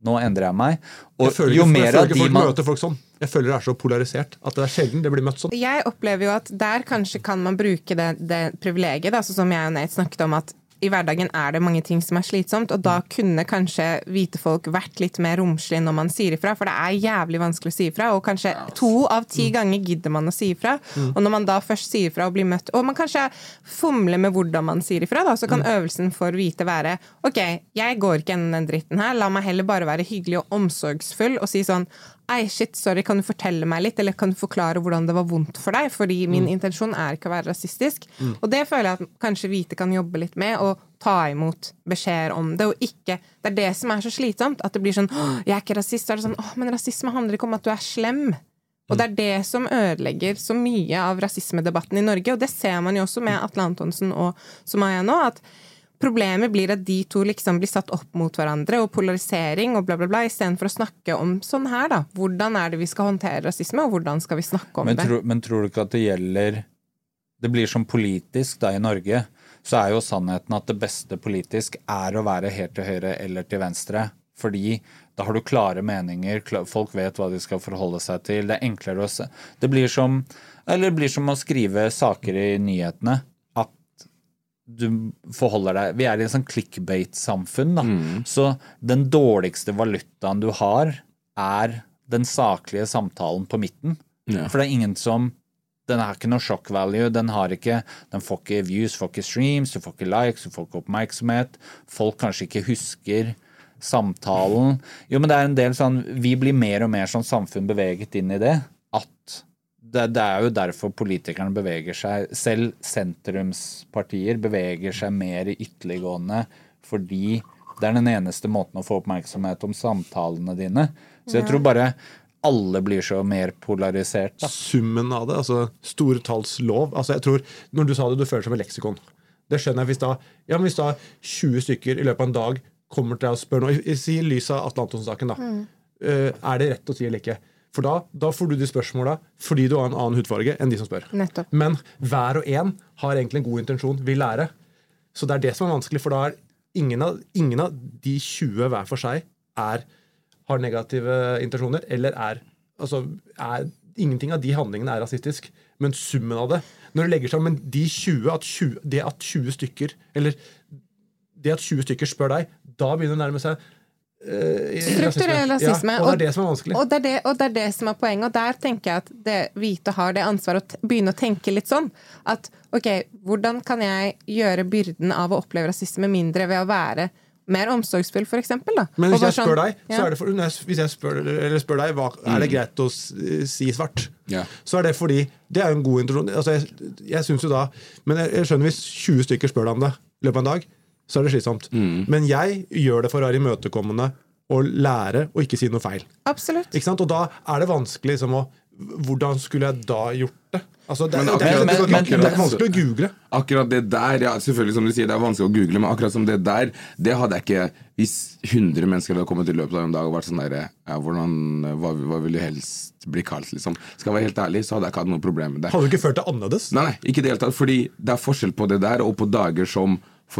Nå endrer jeg meg. Og Jeg føler jo ikke, jeg mer føler av ikke de folk man møter folk sånn. Jeg føler det er så polarisert at det er sjelden det blir møtt sånn. Jeg opplever jo at der kanskje kan man bruke det, det privilegiet, da, sånn som jeg og Nate snakket om, at i hverdagen er det mange ting som er slitsomt, og da kunne kanskje hvite folk vært litt mer romslige når man sier ifra, for det er jævlig vanskelig å si ifra, og kanskje to av ti ganger gidder man å si ifra. Og når man da først sier ifra og blir møtt, og man kanskje fomler med hvordan man sier ifra, da, så kan øvelsen for hvite være ok, jeg går ikke gjennom den dritten her, la meg heller bare være hyggelig og omsorgsfull og si sånn Ei, shit, sorry, kan du fortelle meg litt, eller kan du forklare hvordan det var vondt for deg? Fordi min intensjon er ikke å være rasistisk. Og det føler jeg at kanskje hvite kan jobbe litt med, og ta imot beskjeder om det, og ikke Det er det som er så slitsomt, at det blir sånn «Åh, 'Jeg er ikke rasist', så er det sånn 'Å, men rasisme handler ikke om at du er slem'. Og det er det som ødelegger så mye av rasismedebatten i Norge, og det ser man jo også med Atle Antonsen og Sumaya nå, at Problemet blir at de to liksom blir satt opp mot hverandre, og polarisering og bla, bla, bla, istedenfor å snakke om sånn her, da. Hvordan er det vi skal håndtere rasisme, og hvordan skal vi snakke om men, det? tro, men tror du ikke at det gjelder Det blir som politisk da i Norge, så er jo sannheten at det beste politisk er å være helt til høyre eller til venstre. Fordi da har du klare meninger, folk vet hva de skal forholde seg til. Det er enklere å se. Det blir som, eller det blir som å skrive saker i nyhetene. Du forholder deg Vi er i en sånn clickbait-samfunn, da. Så den dårligste valutaen du har, er den saklige samtalen på midten. Ja. For det er ingen som Den har ikke noe shock value. Den har ikke Den får ikke views, får ikke streams, du får ikke likes, du får ikke oppmerksomhet. Folk kanskje ikke husker samtalen. Jo, men det er en del sånn Vi blir mer og mer som samfunn beveget inn i det. At det, det er jo derfor politikerne beveger seg Selv sentrumspartier beveger seg mer i ytterliggående fordi det er den eneste måten å få oppmerksomhet om samtalene dine. Så jeg tror bare alle blir så mer polarisert. Da. Summen av det, altså store talls lov. Altså jeg tror, Når du sa det, du føler som et leksikon. Det skjønner jeg hvis da, ja, hvis da 20 stykker i løpet av en dag kommer til deg og spør noe, i- Si i lys av Atle Antonsen-saken, da. Eh, er det rett å si eller ikke? For da, da får du de spørsmåla fordi du har en annen hudfarge enn de som spør. Nettopp. Men hver og en har egentlig en god intensjon, vil lære. Så det er det som er vanskelig, for da er ingen av, ingen av de 20 hver for seg er, har negative intensjoner, eller er, altså, er Ingenting av de handlingene er rasistisk, men summen av det Når du legger sammen de 20, at 20 Det at 20 stykker Eller det at 20 stykker spør deg, da begynner det å nærme seg Strukturell rasisme. Ja, og det er det som er vanskelig. Og det er det, og det er det som er poenget. Og der tenker jeg at det hvite har det ansvaret å t- begynne å tenke litt sånn. At ok, hvordan kan jeg gjøre byrden av å oppleve rasisme mindre ved å være mer omsorgsfull, for eksempel. Men hvis jeg sånn- deg, ja. så er det for, hvis jeg spør, eller spør deg hva, er det greit å si svart, yeah. så er det fordi Det er jo en god introduksjon. Altså, jeg jeg synes jo da Men jeg, jeg skjønner hvis 20 stykker spør deg om det i løpet av en dag, så er det slitsomt. Men jeg gjør det for å være imøtekommende og lære og ikke si noe feil. Absolutt. Ikke sant? Og da er det vanskelig liksom, å Hvordan skulle jeg da gjort det? Altså, det, Men akkurat- det, det, det, men- det, er ikke vanskelig å google. Akkurat det der, ja, selvfølgelig som du sier, det er vanskelig å google, men akkurat som det der, det hadde jeg ikke Hvis 100 mennesker hadde kommet i løpet av en dag og vært sånn der ja, hvordan, hva, hva vil du helst bli kalt, liksom? Skal jeg være helt ærlig, så hadde jeg ikke hatt noe problem med det. Hadde du ikke følt det annerledes? Nei, nei, ikke i det hele tatt. Fordi det er forskjell på det der og på dager som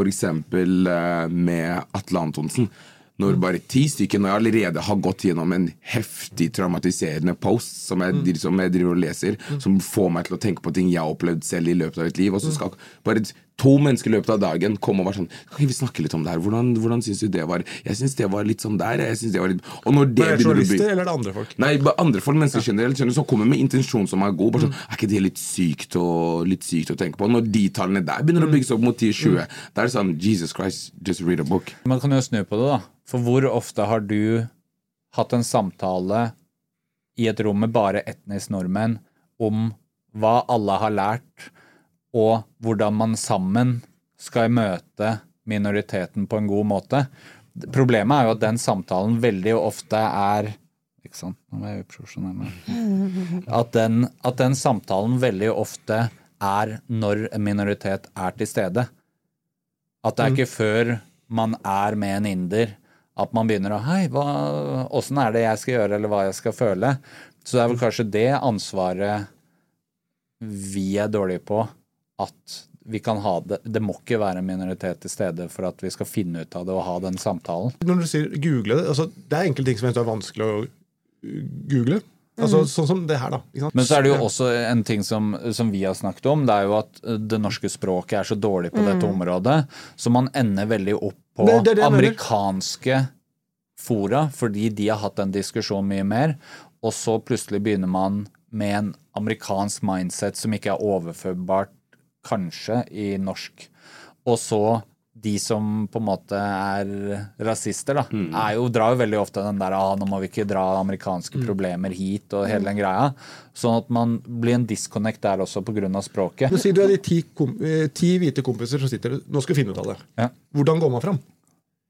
eksempel eh, med Atle Antonsen. Når bare ti stykker Når jeg allerede har gått gjennom en heftig traumatiserende post som jeg, som jeg driver og leser, som får meg til å tenke på ting jeg har opplevd selv i løpet av et liv, og så skal bare to mennesker i løpet av dagen kom og var sånn Kan ikke vi snakke litt om det her? Hvordan, hvordan syns du det var? Jeg syns det var litt sånn der. Jeg synes det var litt Og når det Er det journalister, eller er det andre folk? Nei, andre folk, mennesker generelt skjønner, som kommer med intensjon som er god. Bare sånn, Er ikke det litt sykt, å, litt sykt å tenke på? Når de tallene der begynner å bygges opp mot 10-20, da er det sånn Jesus Christ, just read a book. Man kan jo snu på det, da. For hvor ofte har du hatt en samtale i et rom med bare etnisk nordmenn om hva alle har lært, og hvordan man sammen skal møte minoriteten på en god måte? Problemet er jo at den samtalen veldig ofte er Ikke sant? Nå var jeg uprofesjonell. At den, at den samtalen veldig ofte er når en minoritet er til stede. At det er ikke før man er med en inder at man begynner å Hei, åssen er det jeg skal gjøre, eller hva jeg skal føle? Så det er vel kanskje det ansvaret vi er dårlige på. At vi kan ha det Det må ikke være en minoritet til stede for at vi skal finne ut av det og ha den samtalen. Når du sier google det, altså, det er enkelte ting som er vanskelig å uh, google. Altså, Sånn som det her, da. ikke sant? Men så er det jo også en ting som, som vi har snakket om, det er jo at uh, det norske språket er så dårlig på dette området, så man ender veldig opp på Det- det det amerikanske fora, fordi de har hatt den diskusjonen mye mer, og så plutselig begynner man med en amerikansk mindset som ikke er overførbart, kanskje, i norsk. Og så de som på en måte er rasister, da, er jo, drar jo veldig ofte den der ah, 'nå må vi ikke dra amerikanske problemer hit', og hele den greia. Sånn at man blir en disconnect der også pga. språket. Men Si du er de ti, eh, ti hvite kompiser som sitter Nå skal vi finne ut av det. Ja. Hvordan går man fram?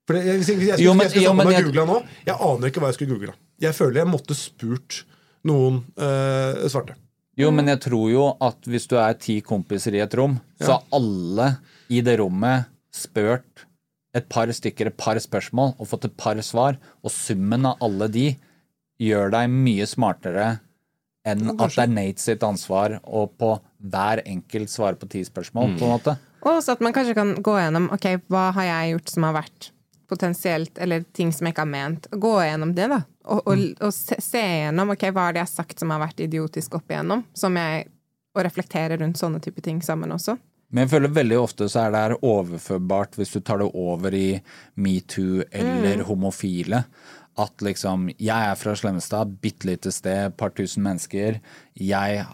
For jeg, hvis jeg, hvis jeg, Jo, men- jeg skulle jo, men jeg- nå Jeg aner ikke hva jeg skulle google. Jeg føler jeg måtte spurt noen eh, svarte. Jo, men jeg tror jo at hvis du er ti kompiser i et rom, så har alle i det rommet spurt et par stykker et par spørsmål og fått et par svar, og summen av alle de gjør deg mye smartere enn at det er Nate sitt ansvar å på hver enkelt svare på ti spørsmål, på en måte. Og også at man kanskje kan gå gjennom ok, hva har jeg gjort som har vært potensielt, eller ting som jeg ikke har ment. Gå gjennom det, da. Og, og, og se, se gjennom ok, hva er det jeg har sagt som har vært idiotisk opp igjennom. Som jeg, og reflektere rundt sånne type ting sammen også. Men jeg føler veldig ofte så er det her overførbart hvis du tar det over i metoo eller homofile. At liksom Jeg er fra Slemmestad, bitte lite sted, par tusen mennesker. Jeg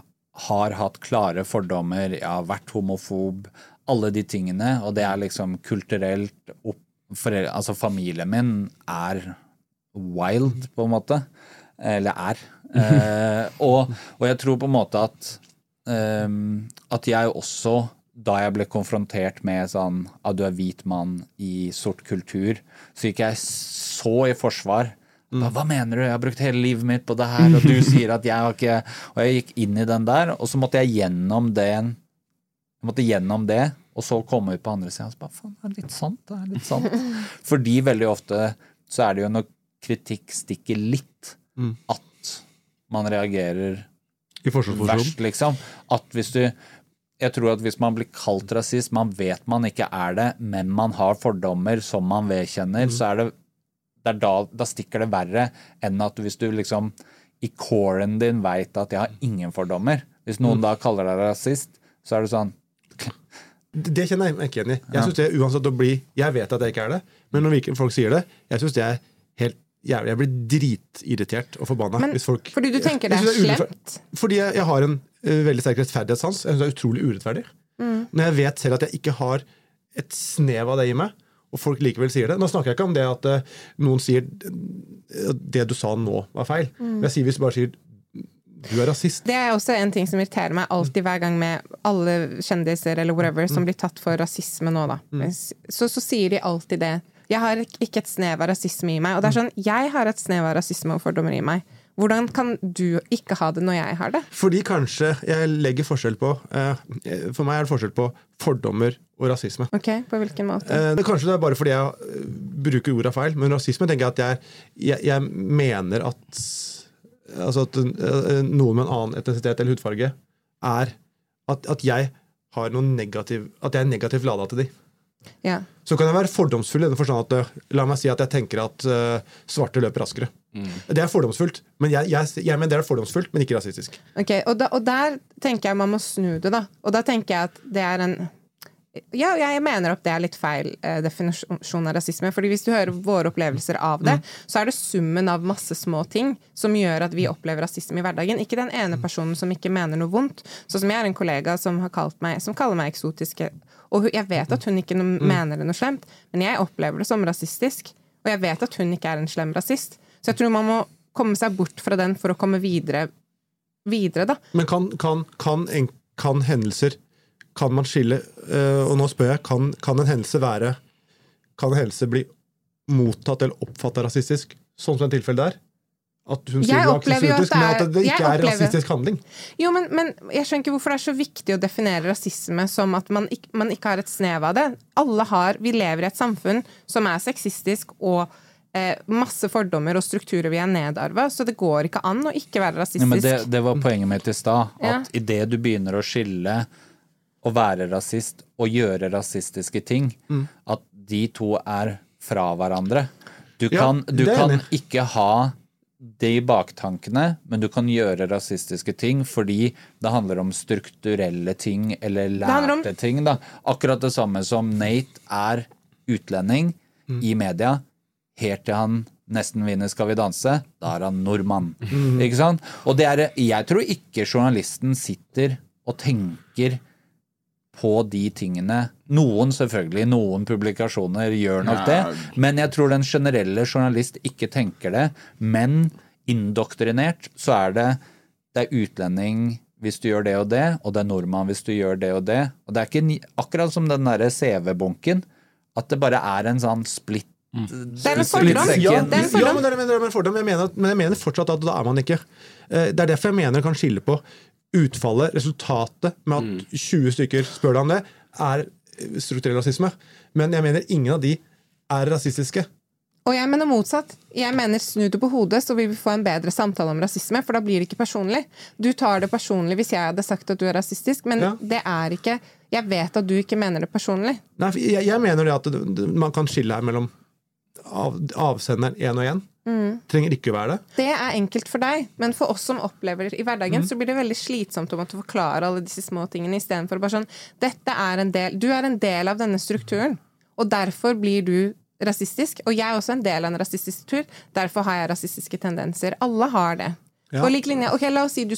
har hatt klare fordommer, jeg har vært homofob. Alle de tingene. Og det er liksom kulturelt opp, foreldre, Altså familien min er wild, på en måte. Eller er. Eh, og, og jeg tror på en måte at um, at jeg også, da jeg ble konfrontert med sånn at du er hvit mann i sort kultur, så gikk jeg så i forsvar. Ba, Hva mener du? Jeg har brukt hele livet mitt på det her, og du sier at jeg har ikke Og jeg gikk inn i den der, og så måtte jeg gjennom den Jeg måtte gjennom det, og så komme ut på andre sida og så bare faen, det er litt sant. Det er litt sant. Fordi veldig ofte så er det jo når kritikk stikker litt, at man reagerer I verst, liksom. At hvis du Jeg tror at hvis man blir kalt rasist, man vet man ikke er det, men man har fordommer som man vedkjenner, så er det, det er da, da stikker det verre enn at hvis du liksom i coren din veit at jeg har ingen fordommer. Hvis noen da kaller deg rasist, så er det sånn Det kjenner jeg meg ikke igjen i. Jeg synes det er uansett å bli Jeg vet at jeg ikke er det, men når folk sier det, jeg syns det er helt jævlig. Jeg blir dritirritert og forbanna Men hvis folk fordi du tenker det er det er slemt? Fordi jeg, jeg har en uh, veldig sterk rettferdighetssans. Jeg syns det er utrolig urettferdig. Mm. Når jeg vet selv at jeg ikke har et snev av det i meg, og folk likevel sier det. Nå snakker jeg ikke om det at uh, noen sier at det du sa nå, var feil. Mm. Men jeg sier hvis du bare sier du er rasist. Det er også en ting som irriterer meg alltid hver gang med alle kjendiser eller whatever som blir tatt for rasisme nå, da. Så, så sier de alltid det. Jeg har ikke et snev av rasisme i meg. Og det er sånn, jeg har et snev av rasisme og fordommer i meg. Hvordan kan du ikke ha det når jeg har det? Fordi kanskje jeg legger forskjell på eh, For meg er det forskjell på fordommer og rasisme. Ok, På hvilken måte? Eh, det, kanskje det er bare fordi jeg eh, bruker orda feil, men rasisme tenker jeg at jeg, jeg, jeg mener at Altså at eh, noen med en annen etnisitet eller hudfarge er at, at jeg har noe negativ At jeg er negativt lada til de. Ja. Så kan jeg være fordomsfull i den forstand at eh, La meg si at jeg tenker at uh, svarte løper raskere. Det er fordomsfullt, men jeg, jeg, jeg mener det er fordomsfullt, men ikke rasistisk. Okay, og, da, og der tenker jeg man må snu det, da. Og da tenker jeg at det er en Ja, jeg mener at det er litt feil eh, definisjon av rasisme. fordi hvis du hører våre opplevelser av det, så er det summen av masse små ting som gjør at vi opplever rasisme i hverdagen. Ikke den ene personen som ikke mener noe vondt. Sånn som jeg har en kollega som, meg, som kaller meg eksotisk. Og jeg vet at hun ikke no, mener det noe slemt, men jeg opplever det som rasistisk. Og jeg vet at hun ikke er en slem rasist. Så jeg tror man må komme seg bort fra den for å komme videre, videre da. Men kan, kan, kan, kan hendelser Kan man skille øh, Og nå spør jeg, kan, kan en hendelse være Kan en hendelse bli mottatt eller oppfatta rasistisk, sånn som det tilfellet der? At hun sier Jeg du er at men at det ikke er rasistisk handling. Jo, men, men jeg skjønner ikke hvorfor det er så viktig å definere rasisme som at man ikke, man ikke har et snev av det. Alle har, Vi lever i et samfunn som er sexistisk og eh, masse fordommer og strukturer vi er nedarva, så det går ikke an å ikke være rasistisk. Ja, men det, det var poenget mitt i stad. Ja. At idet du begynner å skille å være rasist og gjøre rasistiske ting, Mm. at de to er fra hverandre. Du Ja, kan, du kan ikke ha de baktankene, men du kan gjøre rasistiske ting fordi det handler om strukturelle ting eller lærte ting. Da. Akkurat det samme som Nate er utlending Mm. i media, helt til han nesten vinner Skal vi danse, da er han nordmann. Mm. Ikke sant? Og det er, jeg tror ikke journalisten sitter og tenker på de tingene. Noen selvfølgelig, noen publikasjoner gjør nok det, men jeg tror den generelle journalist ikke tenker det. Men indoktrinert så er det det er utlending hvis du gjør det og det, og det er nordmann hvis du gjør det og det. Og det er ikke akkurat som den derre CV-bunken, at det bare er en sånn splitt Det er en fordom. Ja, Det er en ja, men det er, men det er en fordom. Jeg mener, men jeg mener fortsatt at da er man ikke. Eh, Det er derfor jeg mener jeg kan skille på utfallet, resultatet, med at 20 stykker spør deg om det, er strukturell rasisme. Men jeg mener ingen av de er rasistiske. Og jeg mener motsatt. Jeg mener snu det på hodet, så vil vi få en bedre samtale om rasisme, for da blir det ikke personlig. Du tar det personlig hvis jeg hadde sagt at du er rasistisk, men Ja. det er ikke Jeg vet at du ikke mener det personlig. Nei, jeg, jeg mener det at man kan skille her mellom av, avsenderen én og én. Trenger ikke å være det. Det er enkelt for deg, men for oss som opplever det i hverdagen, så blir det veldig slitsomt å måtte forklare alle disse små tingene istedenfor bare sånn Dette er en del Du er en del av denne strukturen, og derfor blir du rasistisk. Og jeg er også en del av en rasistisk struktur, derfor har jeg rasistiske tendenser. Alle har det. Ja. På lik linje Ok, la oss si du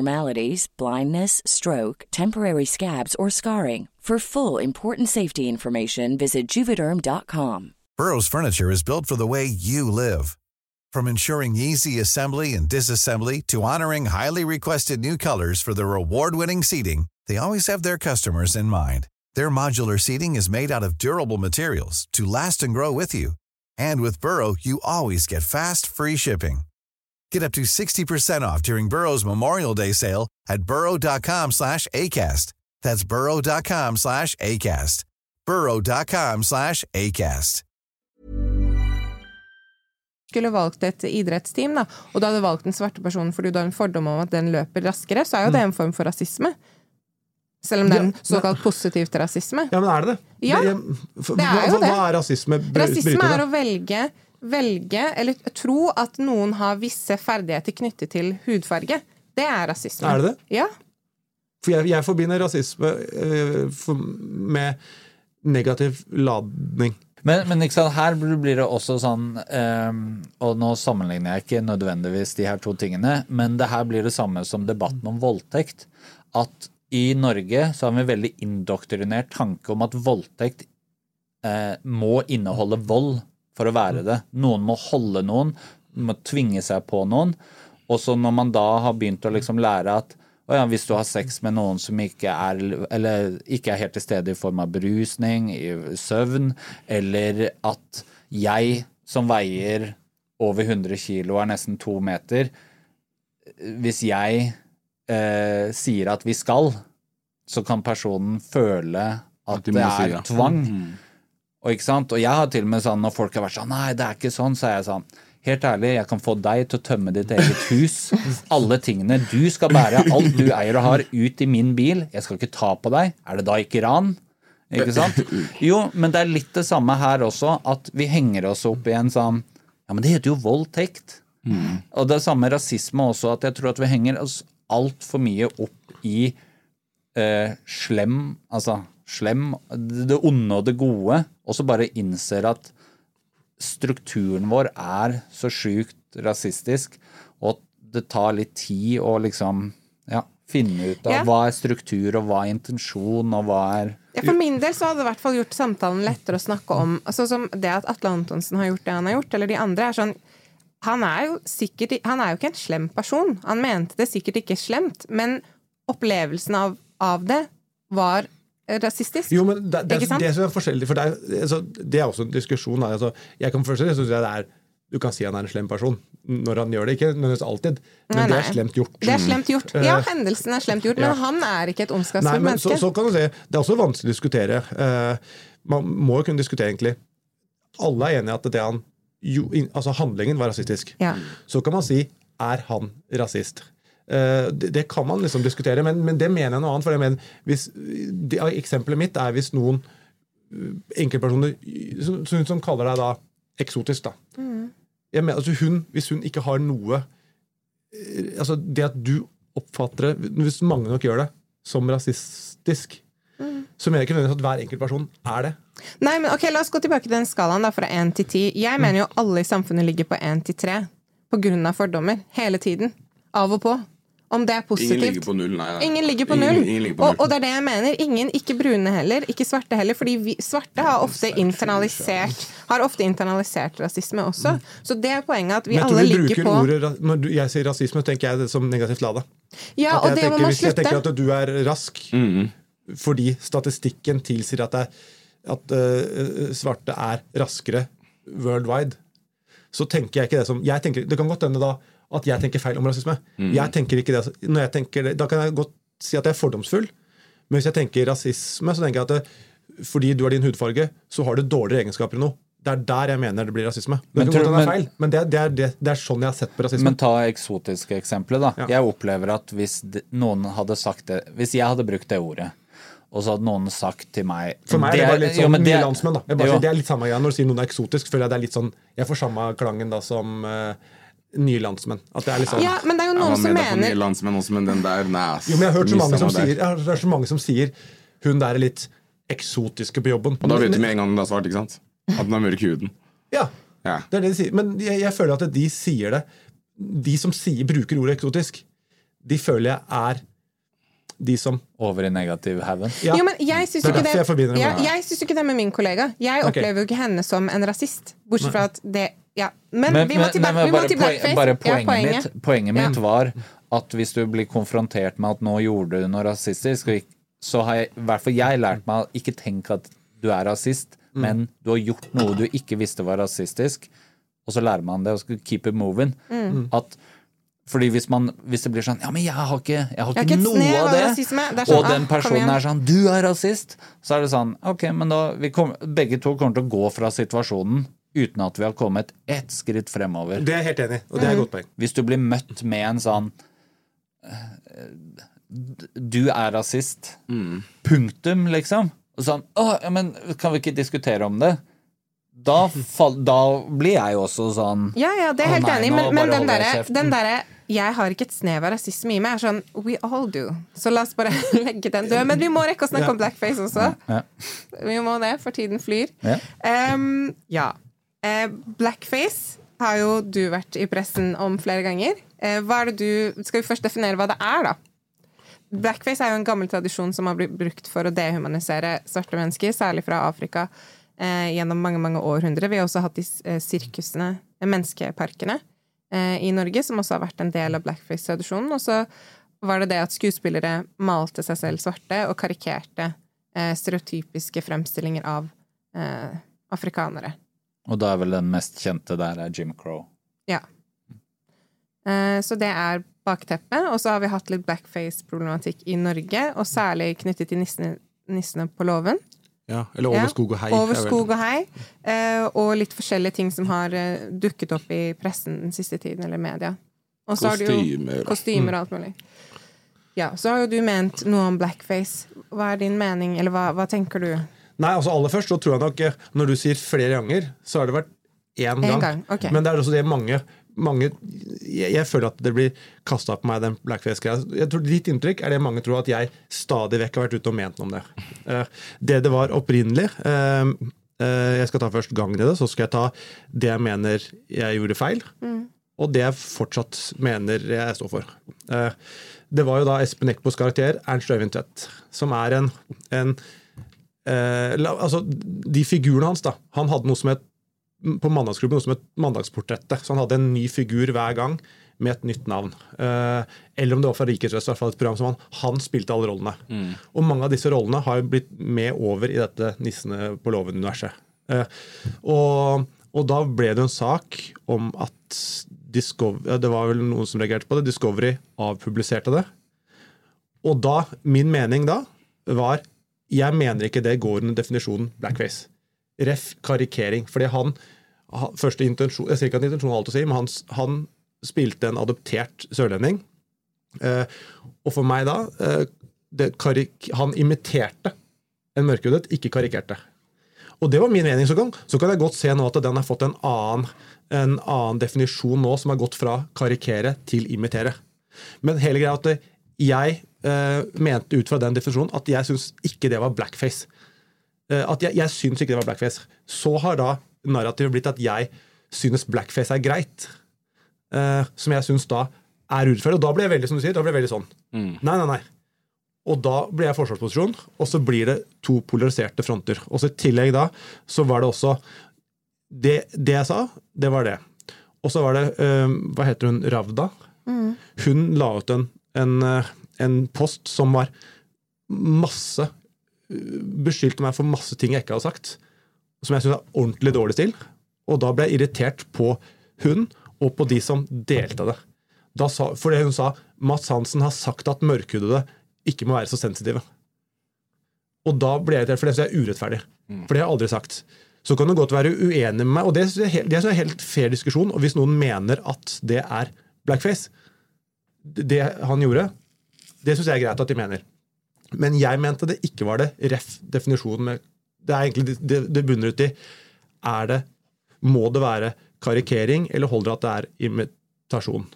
abnormalities, blindness, stroke, temporary scabs, or scarring. For full important safety information, visit juvederm.com. Burrow's furniture is built for the way you live. From ensuring easy assembly and disassembly to honoring highly requested new colors for their award-winning seating, they always have their customers in mind. Their modular seating is made out of durable materials to last and grow with you. And with Burrow, you always get fast, free shipping. Get up to 60% off during Burrow's Memorial Day sale at burrow.com slash ACAST. That's burrow.com slash ACAST. burrow.com slash ACAST. skulle valgt et idrettsteam, da, og du hadde valgt den svarte personen fordi du har en fordom om at den løper raskere, så er jo det en form for rasisme. Selv om det er en såkalt positivt rasisme. Ja, men er det det? Ja, det, for, det er hva, jo det. Hva er rasisme? Rasisme er å velge, velge, eller tro at noen har visse ferdigheter knyttet til hudfarge. Det er rasisme. Er det det? Ja. For jeg, jeg forbinder rasisme eh, for, med negativ ladning. Men, men ikke sant, her blir det også sånn um, Og nå sammenligner jeg ikke nødvendigvis de her to tingene, men det her blir det samme som debatten om voldtekt. At i Norge så har vi en veldig indoktrinert tanke om at voldtekt eh, må inneholde vold for å være det. Noen må holde noen, må tvinge seg på noen. Og så når man da har begynt å liksom lære at ja, hvis du har sex med noen som ikke er, eller ikke er helt til stede i form av berusning, i søvn, eller at jeg som veier over 100 kilo er nesten to meter Hvis jeg eh, sier at vi skal, så kan personen føle at, At de det er si ja. tvang. Og, ikke sant? og jeg har til og med sånn, når folk har vært sånn Nei, det er ikke sånn, så er jeg sånn Helt ærlig, jeg kan få deg til å tømme ditt eget hus. Alle tingene. Du skal bære alt du eier og har, ut i min bil. Jeg skal ikke ta på deg. Er det da ikke ran? Ikke sant? Jo, men det er litt det samme her også, at vi henger oss opp i en sånn Ja, men det heter jo voldtekt. Og det er samme rasisme også, at jeg tror at vi henger oss altfor mye opp i eh, slem, altså slem, det onde og det gode, og så bare innser at strukturen vår er så sjukt rasistisk, og at det tar litt tid å liksom ja, finne ut av Ja. hva er struktur, og hva er intensjon, og hva er Ja, For min del så hadde det i hvert fall gjort samtalen lettere å snakke om. Sånn som det at Atle Antonsen har gjort det han har gjort, eller de andre, er sånn Han er jo sikkert Han er jo ikke en slem person. Han mente det sikkert ikke slemt, men opplevelsen av, av det var rasistisk. Jo, men det, det, det som er forskjellig For det er, altså, det er også en diskusjon. Altså, jeg kan først synes jeg det er Du kan si han er en slem person når han gjør det. Ikke nødvendigvis alltid, men Nei, det er slemt gjort. Det er slemt gjort. Ja, Eh, hendelsen er slemt gjort, ja. men han er ikke et Nei, ondskapsfullt men så, menneske. så kan du si, Det er også vanskelig å diskutere. Uh, man må jo kunne diskutere, egentlig. Alle er enige at det han, jo, altså handlingen var rasistisk. Ja. Så kan man si er han rasist? Eh, det, det kan man liksom diskutere, men, men det mener jeg noe annet. For jeg mener, hvis, det, Eksempelet mitt er hvis noen eh, enkeltpersoner som, som, som kaller deg da eksotisk. da. Jeg mener, altså hun, Hvis hun ikke har noe eh, altså Det at du oppfatter det, hvis mange nok gjør det, som rasistisk, så mener jeg ikke nødvendigvis at hver enkelt person er det. Nei, men ok, La oss gå tilbake til den skalaen da, fra 1 til 10. Jeg Mm. mener jo alle i samfunnet ligger på 1 til 3 på grunn av fordommer. Hele tiden. Av og på. Om det er positivt. Ingen ligger på null, nei. nei. Ingen ligger på null. ingen ligger på og, null. og det er det jeg mener. Ingen, ikke brune heller, ikke svarte heller. Fordi vi, svarte har ofte internalisert Har ofte internalisert rasisme også. Så det er poenget at vi Men alle vi ligger på ordet, Når jeg sier rasisme, tenker jeg det som negativt lada. Ja, og det det må man slutte. Hvis jeg tenker at du er rask Mm. fordi statistikken tilsier at, det er, at uh, svarte er raskere worldwide, så tenker jeg ikke det som jeg tenker, Det kan godt hende da at jeg tenker feil om rasisme. Mm. Jeg tenker ikke det, når jeg tenker det, Da kan jeg godt si at jeg er fordomsfull, men hvis jeg tenker rasisme, så tenker jeg at det, fordi du har din hudfarge, så har du dårligere egenskaper enn noe. Det er der jeg mener det blir rasisme. Det Men tror- det er feil, men det, er- det, er, det, det er sånn jeg har sett på rasisme. Men ta eksotiske eksempler, da. Ja. Jeg opplever at hvis noen hadde sagt det Hvis jeg hadde brukt det ordet, og så hadde noen sagt til meg For meg er det bare litt sånn mye landsmenn. da. Bare, det er litt samme greia. Når du sier noen er eksotisk, føler jeg det er litt sånn Jeg får samme klangen da som eh, nye landsmenn. At det er sånn Ja, men det er jo noen som mener nye landsmenn også, men den der, nei. Jo, men jeg har hørt så mange som sier, jeg har så mange som sier hun der er litt eksotiske på jobben. Og da vet du med en gang hun er svart, ikke sant? At den er mørk i huden. Ja, Ja. det er det de sier. Men jeg, jeg føler at de sier det De som sier, bruker ordet eksotisk, de føler jeg er de som Over i negativ-haugen. ja, Jo, men jeg syns ikke det jeg Jeg syns ikke det med min kollega. Jeg opplever jo ikke henne som en rasist. Bortsett fra at det Ja. Men, Men, vi må til, men vi må til blackface. bare Ja, poenget, mitt, poenget Ja. mitt var at hvis du blir konfrontert med at nå gjorde du noe rasistisk, så har jeg, i hvert fall jeg lært meg å ikke tenke at du er rasist, Mm. men du har gjort noe du ikke visste var rasistisk, og så lærer man det og skal keep it moving. Mm. At fordi hvis, man, hvis det blir sånn Ja, men jeg har ikke, jeg har Jeg har ikke noe av det. Det sånn, og den ah, personen igjen. er sånn Du er rasist! Så er det sånn Ok, men da vi kom, Begge to kommer til å gå fra situasjonen uten at vi har kommet ett skritt fremover. Det er jeg helt enig og det er et godt poeng. Hvis du blir møtt med en sånn eh, Du er rasist. Punktum, liksom. Og sånn Å, ja, men kan vi ikke diskutere om det? Da, fall, da blir jeg jo også sånn Ja, ja, det er helt nei, enig, men, men den derre derre jeg har ikke et snev av rasisme i meg. er sånn We all do. Så la oss bare legge den død. Men vi må rekke å snakke Ja. om blackface også. Ja. Vi må det, for tiden flyr. Ja. Um, ja. Eh, blackface har jo du vært i pressen om flere ganger. Eh, hva er det du Skal vi først definere hva det er, da? Blackface er jo en gammel tradisjon som har blitt brukt for å dehumanisere svarte mennesker, særlig fra Afrika, eh, gjennom mange mange århundrer. Vi har også hatt de sirkusene, menneskeparkene, i Norge, som også har vært en del av blackface-tradisjonen. Og så var det det at skuespillere malte seg selv svarte og karikerte stereotypiske fremstillinger av afrikanere. Og da er vel den mest kjente der er Jim Crow. Ja. Eh, Så det er bakteppet. Og så har vi hatt litt blackface-problematikk i Norge, og særlig knyttet til nissene, nissene på låven. Ja, eller over skog og hei. Over er skog og hei. eh, Og litt forskjellige ting som har eh, dukket opp i pressen den siste tiden, eller media. Og så har du jo Kostymer. kostymer og alt mulig. Ja, så har jo du ment noe om blackface. Hva er din mening, eller hva, hva tenker du? Nei, altså aller først så tror jeg nok eh, Når du sier flere ganger, så har det vært én gang. gang, Okay. Men det er også det mange, mange jeg, jeg føler at det blir kasta på meg, den blackface-greia. Jeg tror Ditt inntrykk er det mange tror at jeg stadig vekk har vært ute og ment noe om det. Eh, Det det var opprinnelig eh, eh, Jeg skal ta først gangen i det, så skal jeg ta det jeg mener jeg gjorde feil. Og det jeg fortsatt mener jeg står for. Det var jo da Espen Eckbos karakter, Ernst Øyvind Tvedt, som er en, en eh, altså, De figurene hans, da. Han hadde noe som het på Mandagsklubben noe som het Mandagsportrettet. Så han hadde en ny figur hver gang med et nytt navn. Eh, eller om det var fra Rikets i et program som han. Han spilte alle rollene. Og mange av disse rollene har jo blitt med over i dette Nissene på låven-universet. Eh, og, og da ble det en sak om at Discovery, Det var vel noen som reagerte på det. Discovery avpubliserte det. Og da, min mening da, var Jeg mener ikke det går under definisjonen blackface. Ref karikering. Fordi han første intensjon, Jeg sier ikke at intensjonen har alt å si, men han, han spilte en adoptert sørlending. Eh, og for meg da eh, det Han imiterte en mørkhudet, ikke karikerte. Og det var min mening. Så kan, så kan jeg godt se nå at den har fått en annen, en annen definisjon nå, som har gått fra karikere til imitere. Men hele greia at jeg eh, mente ut fra den definisjonen at jeg syns ikke det var blackface. Uh, at jeg, jeg syns ikke det var blackface. Så har da narrativet blitt at jeg synes blackface er greit. Uh, som jeg syns da er urettferdig. Og da blir jeg veldig som du sier, da blir jeg veldig sånn. Nei, nei, nei. Og da blir jeg forsvarsposisjon, og så blir det to polariserte fronter. Og så i tillegg da, så var det også Det, det jeg sa, det var det. Og så var det uh, Hva heter hun? Ravda? Hun la ut en, en, eh, en post som var masse Beskyldte meg for masse ting jeg ikke hadde sagt. Som jeg syntes er ordentlig dårlig stil. Og da ble jeg irritert på hun og på de som delte det. Da sa, fordi hun sa Mats Hansen har sagt at mørkhudede ikke må være så sensitive. Og da ble jeg irritert, for det syns jeg er urettferdig. For det har jeg aldri sagt. Så kan du godt være uenig med meg, og det er er helt fair diskusjon. Og hvis noen mener at det er blackface, det han gjorde, det syns jeg er greit at de mener. Men jeg mente det ikke var det. Ref. definisjonen med Det er egentlig det, det bunner ut i er det, Må det være karikering, eller holder det at det er imitasjon?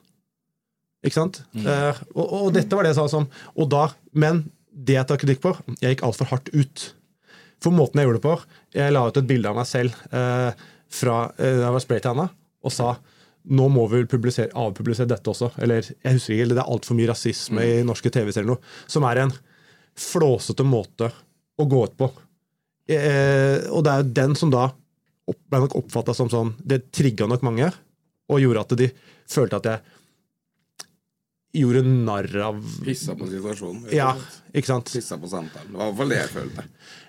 Ikke sant? Eh, og, og dette var det jeg sa som og da, Men det jeg tar kritikk på Jeg gikk altfor hardt ut. For måten jeg gjorde det på Jeg la ut et bilde av meg selv uh, fra uh, jeg var spraytanna, og sa nå må vi vel avpublisere dette også. Eller jeg husker ikke, eller det er altfor mye rasisme i norske TV-serier nå. Som er en flåsete måte å gå ut på. Eh, og det er jo den som da opp, ble nok oppfatta som sånn Det trigga nok mange, og gjorde at de følte at jeg gjorde narr av Pissa på situasjonen. Ja, ikke sant? Pissa på samtalen. Det var i hvert fall det jeg følte.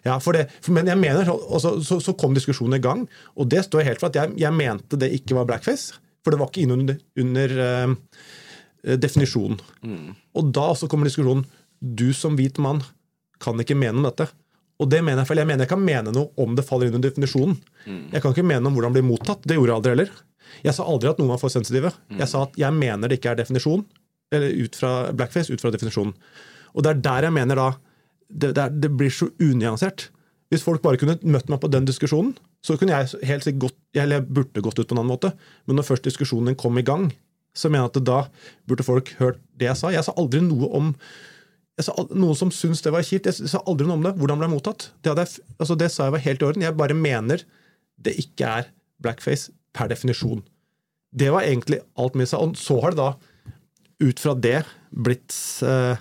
Ja, for det, for, men jeg mener, og så, så, så kom diskusjonen i gang, og det står helt for at jeg, jeg mente det ikke var blackface. For det var ikke innunder under uh, definisjonen. Og da også kommer diskusjonen Du som hvit mann kan ikke mene om dette. Og det mener jeg feil. Jeg mener jeg kan mene noe om det faller inn under definisjonen. Jeg kan ikke mene om hvordan det blir mottatt. Det gjorde jeg aldri heller. Jeg sa aldri at noen var for sensitive. Jeg sa at jeg mener det ikke er definisjon, eller ut fra blackface ut fra definisjonen. Og det er der jeg mener da det, det, er, det blir så unyansert. Hvis folk bare kunne møtt meg på den diskusjonen, så kunne jeg helt sikkert gått, eller jeg burde gått ut på en annen måte. Men når først diskusjonen kom i gang, så mener jeg at da burde folk hørt det jeg sa. Jeg sa aldri noe om jeg sa, Noen som syntes det var kjipt. Jeg sa aldri noe om det. Hvordan ble det mottatt? Det, jeg, altså det sa jeg var helt i orden. Jeg bare mener det ikke er blackface per definisjon. Det var egentlig alt med sa. Og så har det da, ut fra det, blitt eh,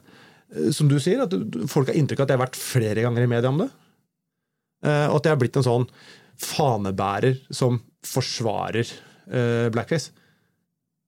Som du sier, at folk har inntrykk av at jeg har vært flere ganger i media om det. Eh, og at jeg har blitt en sånn fanebærer som forsvarer eh, blackface.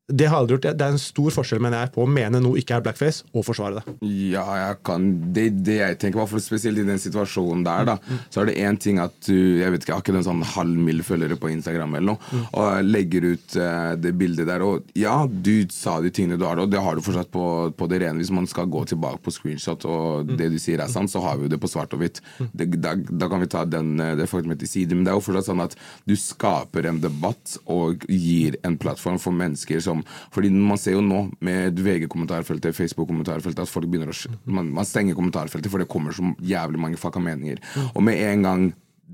Det har aldri gjort. Det er en stor forskjell mener jeg, på å mene noe ikke er blackface, og forsvare det. Ja, jeg kan Det, det jeg tenker, hvert fall spesielt i den situasjonen der, da, så er det én ting at du Jeg vet ikke, jeg har ikke en sånn halv mill. følgere på Instagram eller noe, og legger ut uh, det bildet der, og ja, du sa de tingene du har, og det har du fortsatt på, på det rene. Hvis man skal gå tilbake på screenshot, og det du sier er sant, så har vi jo det på svart og hvitt. Da, da kan vi ta den, eh, det faktumet til side, men det er jo fortsatt sånn at du skaper en debatt og gir en plattform for mennesker som Fordi man ser jo nå med VG-kommentarfeltet, Facebook-kommentarfeltet, at folk begynner å man, man stenger kommentarfeltet, for det kommer så jævlig mange fucka meninger. Og med en gang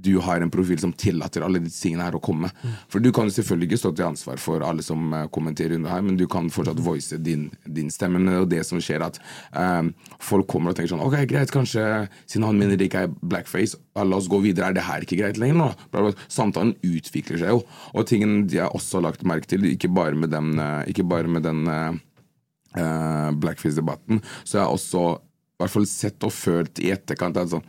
du har en profil som tillater alle disse tingene her å komme. For du kan selvfølgelig ikke stå til ansvar for alle som eh, kommenterer under her, men du kan fortsatt voice din, din stemme. Men det er jo det som skjer, at um, folk kommer og tenker sånn Ok, greit, kanskje siden han mener det ikke er blackface, la oss gå videre. Er det her ikke greit lenger nå? Samtalen utvikler seg jo. Og tingen de har også lagt merke til, ikke bare med den, eh, ikke bare med den eh, blackface-debatten, så jeg har også i hvert fall sett og følt i etterkant at sånn,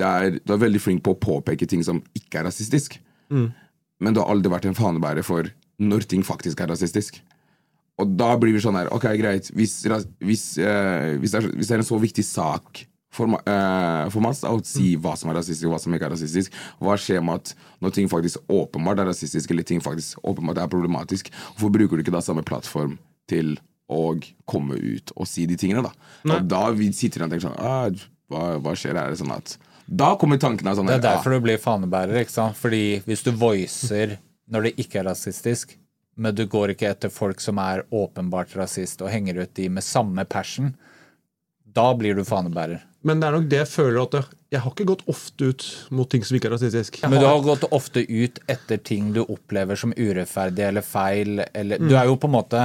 det er, du er veldig flink på å påpeke ting som ikke er rasistisk. Men du har aldri vært en fanebærer for når ting faktisk er rasistisk. Og da blir vi sånn her Ok, greit. Hvis, hvis, eh, hvis, det, er, hvis det er en så viktig sak for, eh, for Mats å si hva som er rasistisk og hva som ikke er rasistisk, hva skjer med at når ting faktisk åpenbart er rasistisk, eller ting faktisk åpenbart er problematisk, hvorfor bruker du ikke da samme plattform til å komme ut og si de tingene, da? Og da vi sitter og tenker sånn ah, hva, hva skjer? Er det sånn at Da kommer tankene sånn Det er derfor du blir fanebærer, ikke sant? Fordi hvis du voicer når det ikke er rasistisk, men du går ikke etter folk som er åpenbart rasist, og henger ut de med samme passion, da blir du fanebærer. Men det er nok det jeg føler at jeg, jeg har ikke gått ofte ut mot ting som ikke er rasistisk. Men du har gått ofte ut etter ting du opplever som urettferdig eller feil, eller Du er jo på en måte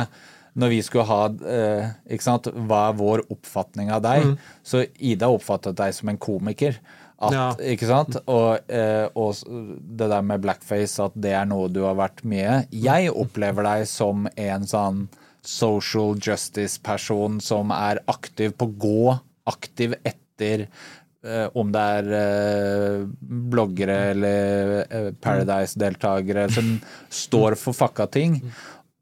når vi skulle ha eh, ikke sant, Hva er vår oppfatning av deg? Så Ida oppfattet deg som en komiker. At, Ja. Ikke sant? Og, eh, og det der med blackface, at det er noe du har vært mye. Jeg opplever deg som en sånn social justice-person som er aktiv på gå, aktiv etter eh, om det er eh, bloggere eller Paradise-deltakere som står for fucka ting.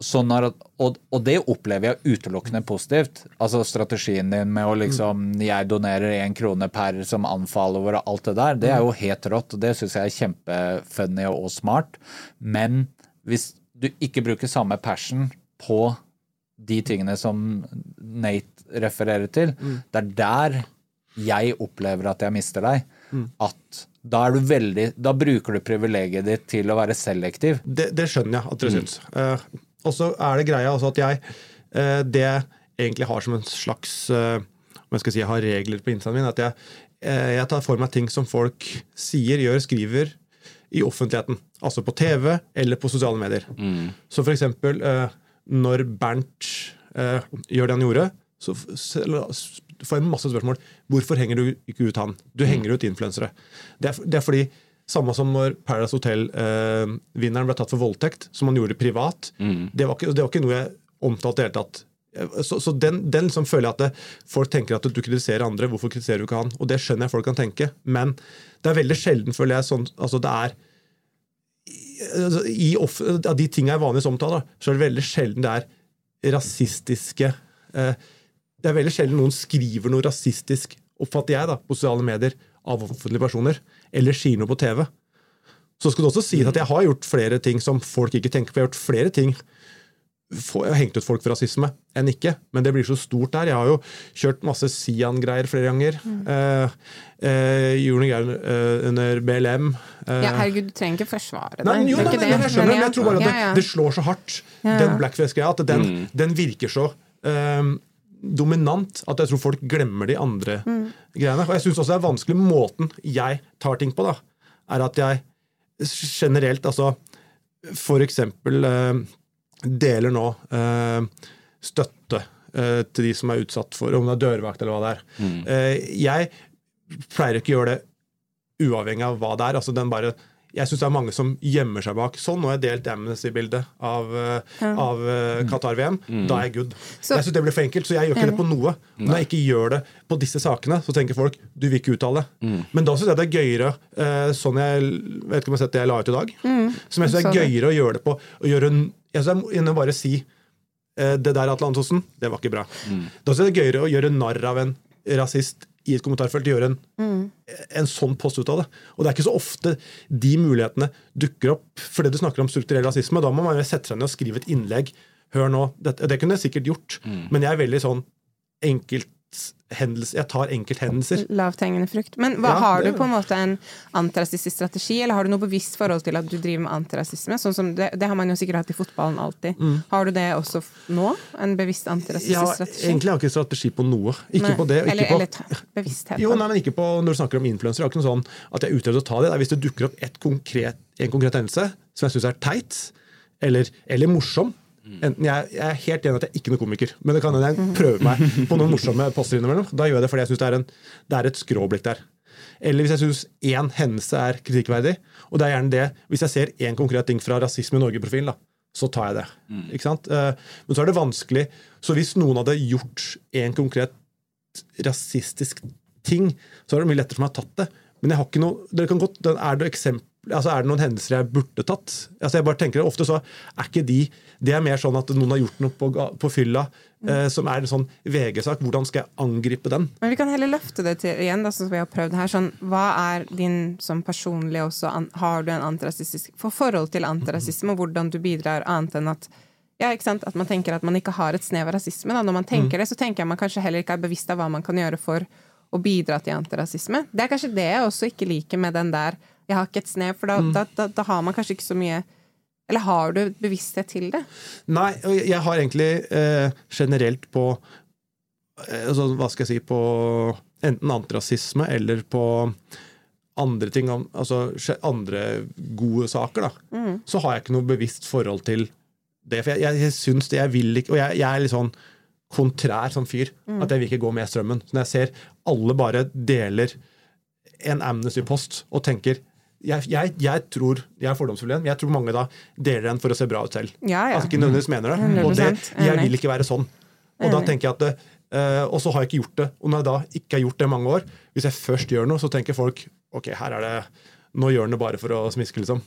Så at, og, og det opplever jeg utelukkende positivt. Altså strategien din med å liksom Jeg donerer én krone per som anfollower og alt det der, det er jo helt rått. Og det syns jeg er kjempefunny og smart. Men hvis du ikke bruker samme passion på de tingene som Nate refererer til, det er der jeg opplever at jeg mister deg. At da du veldig Da bruker du privilegiet ditt til å være selektiv. Det, det skjønner jeg at dere syns. Eh, og så er det greia altså at jeg eh, Det egentlig har som en slags eh, om jeg skal si jeg har regler på Instaen min, at jeg, eh, jeg tar for meg ting som folk sier, gjør, skriver i offentligheten. Altså på TV eller på sosiale medier. Så for eksempel eh, når Bernt eh, gjør det han gjorde, så får jeg masse spørsmål. Hvorfor henger du ikke ut han? Du henger ut influensere. Det er, det er fordi samme som når Paradise Hotel-vinneren ble tatt for voldtekt, som han gjorde privat. Det, var ikke, det var ikke noe jeg omtalte i det hele tatt. Eh, Så, så den, den liksom føler jeg at det, folk tenker at du kritiserer andre. Hvorfor kritiserer du ikke han? Og det skjønner jeg folk kan tenke. Men det er veldig sjelden, føler jeg, sånn altså det er altså, i off, Av de tingene jeg vanligvis omtaler, så er det veldig sjelden det er rasistiske eh, Det er veldig sjelden noen skriver noe rasistisk, oppfatter jeg, da, på sosiale medier av offentlige personer, eller sier noe på TV. Så skal du også si at jeg har gjort flere ting som folk ikke tenker på. Jeg har gjort flere ting jeg har hengt ut folk for rasisme enn ikke, men det blir så stort der. Jeg har jo kjørt masse Sian-greier flere ganger. Eh, eh, gjorde noen greier eh, under BLM. eh, Ja, herregud, du trenger ikke forsvare det. Nei, men jo, nei, men, jeg skjønner, men jeg tror bare at det, det slår så hardt, Ja. den blackface-greia, at den, den virker så ehm, dominant at jeg tror folk glemmer de andre Mm. greiene. Og jeg syns også det er vanskelig måten jeg tar ting på, da, er at jeg generelt, altså for eksempel eh, deler nå eh, støtte eh, til de som er utsatt for om det er dørvakt eller hva det er. Eh, jeg pleier ikke å gjøre det uavhengig av hva det er. altså den bare jeg syns det er mange som gjemmer seg bak. Sånn, nå har jeg delt Amnesty-bildet av, ja. av eh, Qatar-VM. Da er jeg good. Så- jeg syns det blir for enkelt, så jeg gjør ikke det på noe. Når jeg ikke gjør det på disse sakene, så tenker folk du vil ikke uttale. Men da syns jeg det er gøyere, eh, sånn jeg vet ikke om jeg har sett det jeg la ut i dag, som jeg syns er gøyere å gjøre det på. Å gjøre, jeg synes jeg må bare si eh, det der Atle Antonsen, det var ikke bra. Da synes jeg det er gøyere å gjøre narr av en rasist i et kommentarfelt, gjøre en, en sånn post ut av det. Og det er ikke så ofte de mulighetene dukker opp fordi du snakker om strukturell rasisme. Da må man sette seg ned og skrive et innlegg. Hør nå, Det, det kunne jeg sikkert gjort, men jeg er veldig sånn enkelthendelse Jeg tar enkelthendelser. Lavthengende frukt. Men hva, Ja, har det du på en måte en antirasistisk strategi, eller har du noe bevisst forhold til at du driver med antirasisme? Sånn som det, det har man jo sikkert hatt i fotballen alltid. Har du det også nå? En bevisst antirasistisk Ja, strategi? egentlig har jeg ikke strategi på noe. Ikke Nei, på det. Ikke eller, på, eller bevissthet. Jo, nei, men ikke på når du snakker om influensere. Det er ikke noe sånn at jeg er ute etter å ta det. det er hvis det dukker opp et konkret, en konkret hendelse som jeg syns er teit, eller, eller morsom. Enten jeg, jeg er helt enig at jeg er ikke noen komiker, men det kan hende jeg prøver meg på noen morsomme poster innimellom. Da gjør jeg det fordi jeg syns det, er en- det er et skråblikk der. Eller hvis jeg syns én hendelse er kritikkverdig, og det er gjerne det Hvis jeg ser én konkret ting fra Rasisme i Norge-profilen, da, så tar jeg det. Ikke sant? Eh, Men så er det vanskelig. Så hvis noen hadde gjort en konkret rasistisk ting, så er det mye lettere for meg å ha tatt det. Men jeg har ikke noe, dere kan godt, er det eksempel, altså er det noen hendelser jeg burde tatt? Altså jeg bare tenker Ofte så er ikke de Det er mer sånn at noen har gjort noe på, på fylla eh, som er en sånn VG-sak. Hvordan skal jeg angripe den? Men vi kan heller løfte det til igjen, da, sånn som vi har prøvd her. Sånn, hva er din som personlig også an, Har du en antirasistisk for forhold til antirasisme, og hvordan du bidrar annet enn at ja, ikke sant? At man tenker at man ikke har et snev av rasisme. Da. Når man tenker det, så tenker jeg man kanskje heller ikke er bevisst av hva man kan gjøre for å bidra til antirasisme. Det er kanskje det jeg også ikke liker med den der 'jeg har ikke et snev', for da, da, da, da har man kanskje ikke så mye Eller har du bevissthet til det? Nei, jeg har egentlig eh, generelt på eh, altså, Hva skal jeg si På enten antirasisme eller på andre ting, altså andre gode saker, da, så har jeg ikke noe bevisst forhold til det. For jeg, jeg, jeg syns det, jeg vil ikke Og jeg, jeg er litt sånn kontrær som fyr. At jeg vil ikke gå med strømmen. Så når jeg ser alle bare deler en Amnesty-post og tenker jeg, jeg, jeg tror jeg er fordomsfull igjen, men jeg tror mange da deler den for å se bra ut selv. Ja, ja. Altså ikke nødvendigvis mener det. Og det, jeg vil ikke være sånn. Og da tenker jeg at det, eh, Og så har jeg ikke gjort det. Og når jeg da ikke har gjort det i mange år, hvis jeg først gjør noe, så tenker folk ok, her er det Nå gjør han det bare for å smiske, liksom.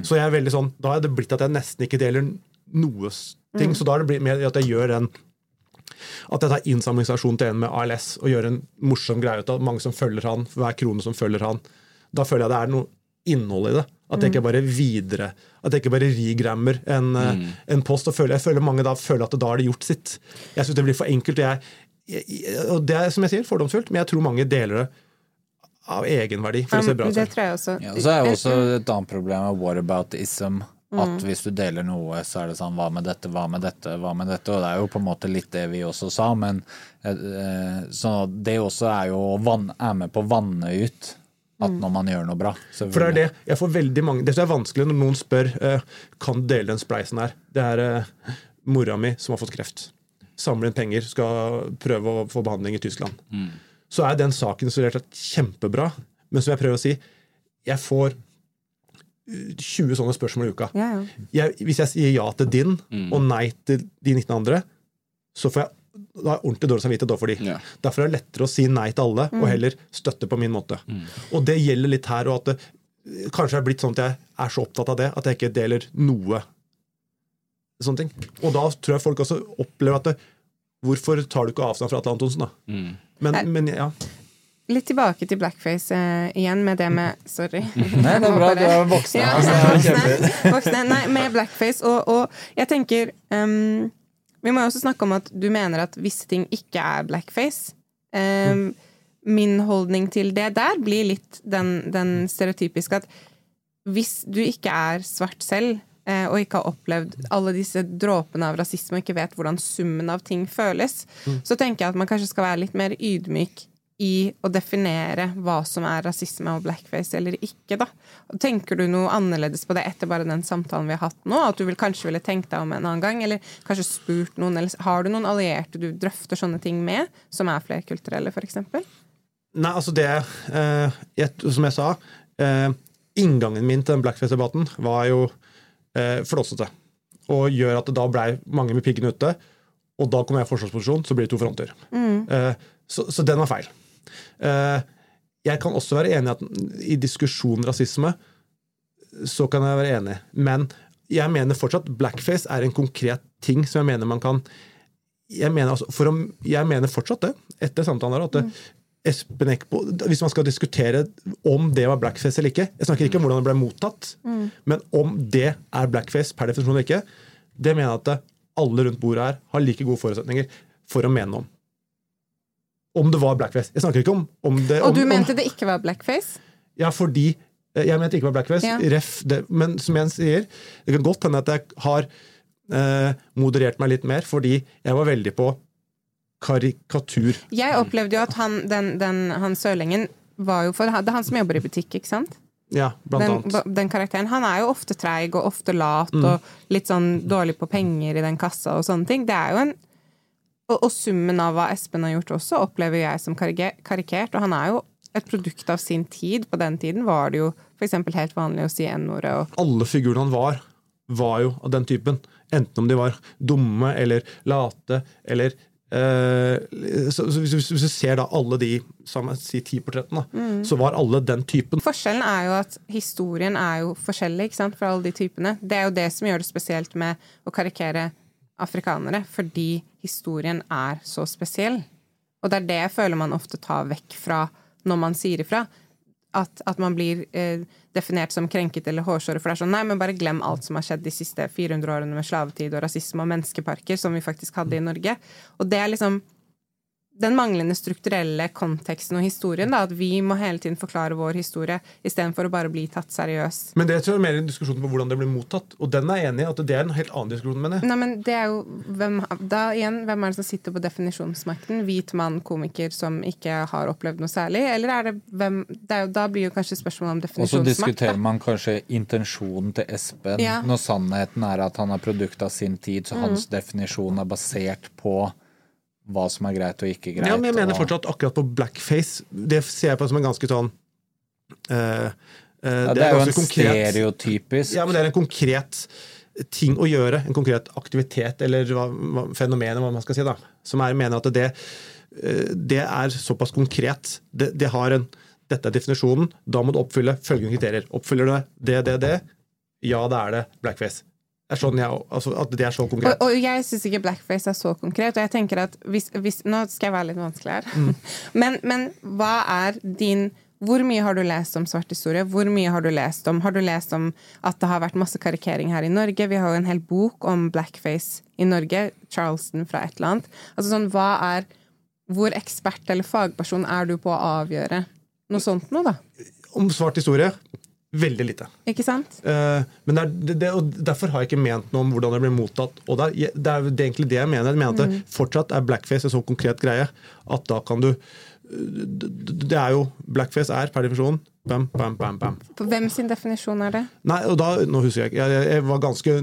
Så jeg er veldig sånn, da er det blitt at jeg nesten ikke deler noe ting. ting. Så da er det blitt mer at jeg gjør den at jeg tar innsamlingsaksjon til en med ALS og gjør en morsom greie ut av mange som følger han, for hver krone som følger han. Da føler jeg det er noe innhold i det. At jeg ikke bare videre At jeg ikke bare rigrammer en, mm. en post. og føler, Jeg føler mange da føler at da har de gjort sitt. Jeg syns det blir for enkelt. og Jeg, jeg, og det er som jeg sier, fordomsfullt, men jeg tror mange deler det av egenverdi for å se bra det tror jeg også. Ja, så er jo også et annet problem med whataboutism. At hvis du deler noe, så er det sånn hva med dette, hva med dette, hva med dette? Og det er jo på en måte litt det vi også sa, men eh, så det også er jo å være er med på å vanne ut at når man gjør noe bra. For det er det. Jeg får veldig mange Det som er vanskelig når noen spør eh, kan du dele den spleisen her. Det er uh, mora mi som har fått kreft. Samler inn penger, skal prøve å få behandling i Tyskland. Så er den saken isolert sett kjempebra. Men som jeg prøver å si, jeg får eh, 20 sånne spørsmål i uka. Ja, ja. Jeg, hvis jeg sier ja til din og nei til de 19 andre, så får jeg da har jeg ordentlig dårlig samvittighet for de. Ja. Derfor er det lettere å si nei til alle, og heller støtte på min måte. Og det gjelder litt her, og at det, kanskje er blitt sånn at jeg er så opptatt av det at jeg ikke deler noe sånne ting. Og da tror jeg folk også opplever at det, Hvorfor tar du ikke avstand fra Atle Antonsen, da? Men, men ja. Litt tilbake til blackface eh, igjen, med det med Sorry. Nei, det er bra, du er voksen. Ja, altså, er voksne, voksne. Nei, med blackface. Og, og jeg tenker ehm, Vi må jo også snakke om at du mener at visse ting ikke er blackface. Ehm, min holdning til det der blir litt den, den stereotypiske at hvis du ikke er svart selv, eh, og ikke har opplevd alle disse dråpene av rasisme og ikke vet hvordan summen av ting føles, så tenker jeg at man kanskje skal være litt mer ydmyk i å definere hva som er rasisme og blackface eller ikke, da. Tenker du noe annerledes på det etter bare den samtalen vi har hatt nå? At du vil, kanskje ville tenkt deg om en annen gang? Eller kanskje spurt noen? Eller har du noen allierte du drøfter sånne ting med, som er flerkulturelle, f.eks.? Nei, altså det eh, jeg, Som jeg sa, eh, inngangen min til den blackface-debatten var jo eh, flåsete. Og gjør at det da blei mange med piggen ute. Og da kommer jeg i forsvarsposisjon, så blir det to fronter. Eh, så, så den var feil. Eh, jeg kan også være enig i at i diskusjon rasisme, så kan jeg være enig. Men jeg mener fortsatt blackface er en konkret ting som jeg mener man kan jeg mener, altså, om, jeg mener fortsatt det, etter samtalen der, at det, Espen Eckbo Hvis man skal diskutere om det var blackface eller ikke Jeg snakker ikke om hvordan det ble mottatt, men om det er blackface per definisjon eller ikke, det mener jeg at alle rundt bordet her har like gode forutsetninger for å mene om. Om det var blackface. Jeg snakker ikke om, om det Og om, du om, mente det ikke var blackface? ja, fordi eh, Jeg mente ikke var blackface. Ja. Ref det, men som jeg sier, det kan godt hende at jeg har eh, moderert meg litt mer, fordi jeg var veldig på karikatur. Jeg opplevde jo at han, den, den, han sørlingen var jo for Det er han som jobber i butikk, ikke sant? Ja, blant Den, annet. den karakteren. Han er jo ofte treig og ofte lat Mm. og litt sånn dårlig på penger i den kassa og sånne ting. Det er jo en og, og summen av hva Espen har gjort også, opplever jeg som karikert. Og han er jo et produkt av sin tid. På den tiden var det jo f.eks. helt vanlig å si N-ordet og Alle figurene han var, var jo av den typen. Enten om de var dumme eller late eller eh, så, hvis, du ser da alle de sier ti portrettene, Mm. så var alle den typen. Forskjellen er jo at historien er jo forskjellig ikke sant, for alle de typene. Det er jo det som gjør det spesielt med å karikere afrikanere, fordi historien er så spesiell. Og det er det jeg føler man ofte tar vekk fra når man sier ifra. At, at man blir eh, definert som krenket eller hårsåre. For det er sånn, nei, men bare glem alt som har skjedd de siste 400 årene med slavetid og rasisme og menneskeparker, som vi faktisk hadde i Norge. Og det er liksom den manglende strukturelle konteksten og historien. Da, at vi må hele tiden forklare vår historie istedenfor å bare bli tatt seriøst. Men det tror jeg er mer en diskusjon på hvordan det blir mottatt. Og den er jeg enig i at det er en helt annen diskusjon, mener jeg. Nei, men det er jo hvem, Da igjen, hvem er det som sitter på definisjonsmakten? Hvit mann, komiker som ikke har opplevd noe særlig? Eller er det hvem det er jo, Da blir jo kanskje spørsmålet om Og så diskuterer da. man kanskje intensjonen til Espen, Ja. når sannheten er at han er produkt av sin tid, så hans definisjon er basert på hva som er greit og ikke greit. Ja, men jeg mener og- fortsatt akkurat på blackface. Det ser jeg på som en ganske sånn uh, uh, det, Ja, det er jo en konkret- stereotypisk Ja, men det er en konkret ting å gjøre. En konkret aktivitet eller hva, hva, fenomen, eller hva man skal si. da, Som er, mener at det, eh, det er såpass konkret. Det, det har en, dette er definisjonen. Da må du oppfylle følgende kriterier. Oppfyller du det, det, det? Ja, det er det blackface. Sånn jeg, altså, at det er så konkret. og jeg syns ikke blackface er så konkret. Og jeg tenker at hvis, hvis Nå skal jeg være litt vanskelig her. men, men hva er din Hvor mye har du lest om svart historie? Hvor mye har du lest om Har du lest om at det har vært masse karikering her i Norge? Vi har jo en hel bok om blackface i Norge. Charleston fra et eller annet. Altså sånn, hva er Hvor ekspert eller fagperson er du på å avgjøre noe sånt noe, da? Om svart historie veldig lite. Ikke sant? Uh, men det er, det, det, og Derfor har jeg ikke ment noe om hvordan det blir mottatt. Og det er, det er egentlig det jeg mener. Jeg mener at det fortsatt er blackface en sånn konkret greie at da kan du det det er jo Blackface er per definisjon bam, bam, bam, bam. På hvem sin definisjon er det? Nei, og da, nå husker jeg ikke. Jeg, jeg var ganske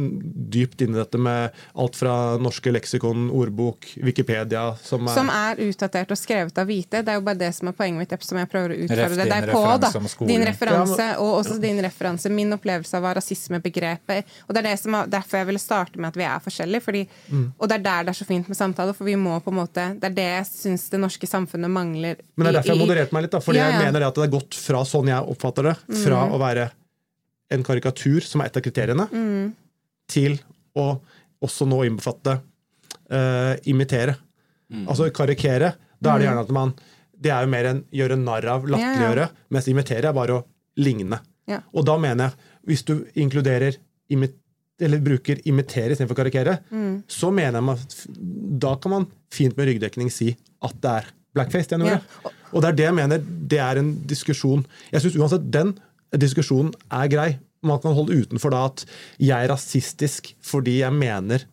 dypt inne i dette med alt fra norske leksikon, ordbok, Wikipedia som er, Som er utdatert og skrevet av hvite. Det er jo bare det som er poenget mitt. som jeg prøver å utfordre er på, da. Din referanse, og også din referanse. Min opplevelse av hva rasismebegrepet Og det er det som er, derfor jeg ville starte med at vi er forskjellige. Fordi, Mm. Og det er der det er så fint med samtale, for vi må på en måte Det er det jeg syns det norske samfunnet mangler. Men det er derfor jeg modererte meg litt. Da, fordi Ja, ja. jeg mener det at det er gått fra sånn jeg oppfatter det, fra Mm. å være en karikatur, som er et av kriteriene, Mm. til å også nå innbefatte uh, imitere. Altså karikere. Da er det gjerne at man Det er jo mer enn gjøre narr av, latterliggjøre, mens imitere er bare å ligne. Ja. Og da mener jeg, hvis du inkluderer imit, eller bruker imitere istedenfor karikere, Mm. så mener jeg at da kan man fint med ryggdekning si at det er blackface. det Ja. Og det er det jeg mener, det er en diskusjon Jeg syns uansett den diskusjonen er grei. Man kan holde utenfor da at jeg er rasistisk fordi jeg mener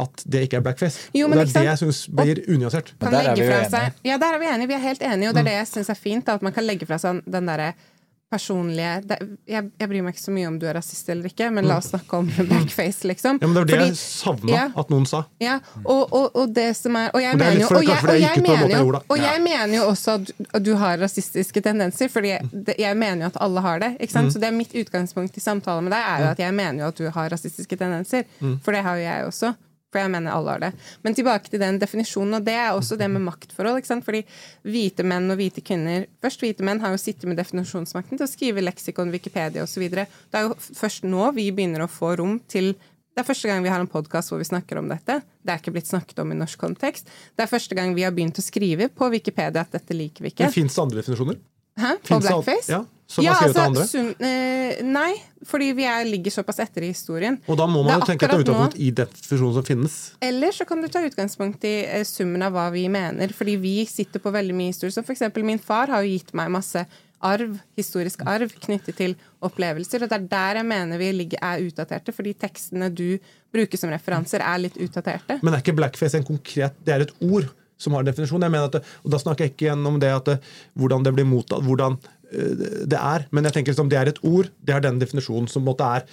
at det ikke er blackface. Jo, det ikke er det jeg syns blir unyansert. Der er vi jo enige. Ja, der er vi enige. Vi er helt enige, og det er det jeg syns er fint. Da, at man kan legge fra seg den derre personlige det, jeg, jeg bryr meg ikke så mye om du er rasist eller ikke, men la oss snakke om blackface, liksom. Ja, men Det var det Fordi- jeg savna Ja. at noen sa. Ja, og, og, og det som er Og jeg Og det er mener litt jo og jeg, og mener jo, og jeg mener jo også at du, at du har rasistiske tendenser, fordi jeg mener jo at alle har det. ikke sant? Mm. Så det er mitt utgangspunkt i samtale med deg, er jo at jeg mener jo at du har rasistiske tendenser. Mm. For det har jo jeg også. For jeg mener alle har det. Men tilbake til den definisjonen, og det er også det med maktforhold. ikke sant? Fordi hvite menn og hvite kvinner Først hvite menn har jo sittet med definisjonsmakten til å skrive leksikon, Wikipedia osv. Det er jo først nå vi begynner å få rom til det er første gang vi har en podkast hvor vi snakker om dette. Det er ikke blitt snakket om i norsk kontekst. Det er første gang vi har begynt å skrive på Wikipedia at dette liker vi ikke. Fins det andre definisjoner? Hæ? På blackface? det an- blackface? Ja, har skrevet altså, det andre? sun- eh, nei, fordi vi er, ligger såpass etter i historien. Og da må er man jo tenke ta akkurat nå- utgangspunkt i definisjonen som finnes. Eller så kan du ta utgangspunkt i eh, summen av hva vi mener. Fordi vi sitter på veldig mye historie. Som eksempel min far har jo gitt meg masse arv, historisk arv knyttet til opplevelser. Og det er der jeg mener vi ligger, er utdaterte. Fordi tekstene du bruker som referanser, er litt utdaterte. Men er ikke blackface en konkret Det er et ord som har en definisjon. Jeg mener at og Da snakker jeg ikke igjen om det at hvordan det blir mottatt, hvordan eh, det er. Men jeg tenker liksom, det er et ord. Det er den definisjonen som måtte er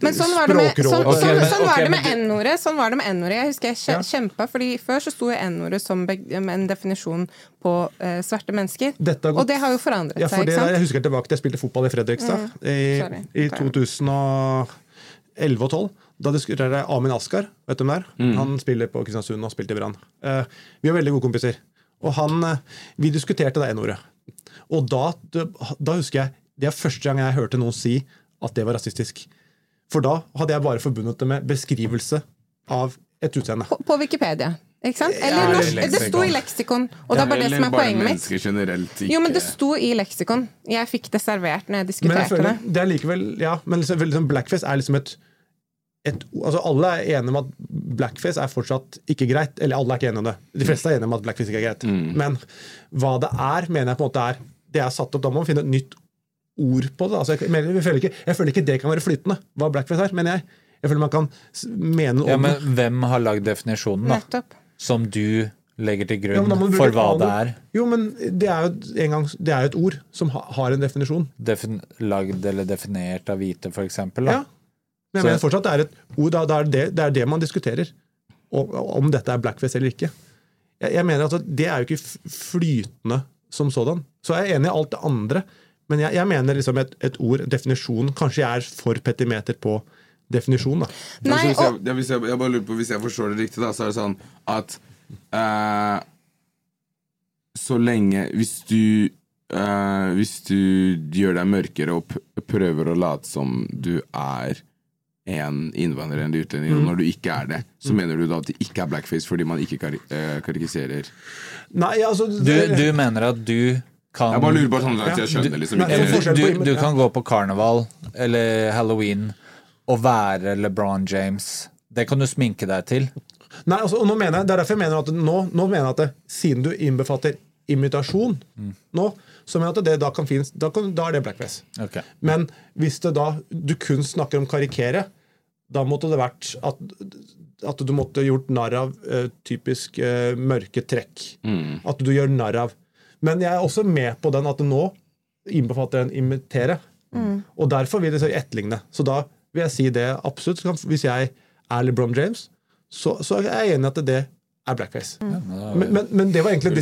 Men sånn var det med, sånn, Språkrådet. Sånn, sånn ok, var det med N-ordet. Sånn var det med N-ordet. Jeg husker jeg Ja. kjempa, fordi før så sto N-ordet som en definisjon på uh, svarte mennesker. Dette har gått- Og det har jo forandret Ja, for seg, ikke sant? jeg husker tilbake til jeg spilte fotball i Fredrikstad i, sorry. i Ok. 2011 og 2012. Da diskuterte jeg Amin Askar. Vet du hvem det er? Han spiller på Kristiansund og spilte i Brann. Uh, vi er veldig gode kompiser. Og han, eh, Vi diskuterte det N-ordet. Og da, da husker jeg Det er første gang jeg hørte noen si at det var rasistisk. For da hadde jeg bare forbundet det med beskrivelse av et utseende. På, på Wikipedia. Ikke sant? Eller Ja, norsk, det sto i leksikon, og det er bare det som er poenget mitt. generelt. Ikke, Jo, men det sto i leksikon. Jeg fikk det servert når jeg diskuterte Men jeg føler, det. det er likevel Ja, men liksom, liksom blackface er liksom et, et altså Alle er enige om at blackface er fortsatt ikke greit. Eller alle er ikke enige om det. De fleste er enige om at blackface ikke er greit. Men hva det er, mener jeg på en måte er Det er satt opp, Da må man finne et nytt ord på det. Altså, jeg, jeg, føler ikke, jeg føler ikke det kan være flytende, hva blackface er, mener jeg. Jeg føler man kan mene noe Ja, om men hvem har lagd definisjonen, da? Nettopp. Som du legger til da grunn ja, for hva det er? Jo, men det er jo en gang, det er jo et ord som ha, har en definisjon. Defin lagd eller definert av hvite, for eksempel? Ja. Men jeg Så- mener fortsatt det er et ord, da, det, er det, det er det man diskuterer. Og, om dette er blackface eller ikke. Jeg, jeg mener at det er jo ikke flytende som sådan. Så jeg er enig i alt det andre, Men jeg, jeg mener liksom et, et ord, definisjon Kanskje jeg er for petimeter på definisjon, da. Nei, Altså, hvis, jeg, og ja, hvis, jeg, jeg bare lurer på, hvis jeg forstår det riktig, da, så er det sånn at eh, Så lenge Hvis du eh, Hvis du gjør deg mørkere og prøver å late som du er en innvandrer eller utlending, Mm. og når du ikke er det, så mener du da at det ikke er blackface fordi man ikke kar eh, karikiserer Nei, altså Du, du mener at du kan Jeg bare lurer på sånn at jeg skjønner liksom det ikke du, du, du kan gå på karneval eller halloween og være LeBron James. Det kan du sminke deg til. Nei, altså, og nå mener jeg, Det er derfor jeg mener at nå, nå mener jeg at det, siden du innbefatter imitasjon nå, så mener jeg at det da kan finnes Da, kan, da er det blackface. Okay. Men hvis det da du kun snakker om karikere, da måtte det vært at, at du måtte gjort narr av uh, typisk uh, mørke trekk. At du gjør narr av. Men jeg er også med på den at det nå innbefatter en imitere. Og derfor vil det så etterligne. Så da vil jeg si det absolutt. Hvis jeg er LeBron James, så, så er jeg enig i at det er blackface. Men, men, men det var egentlig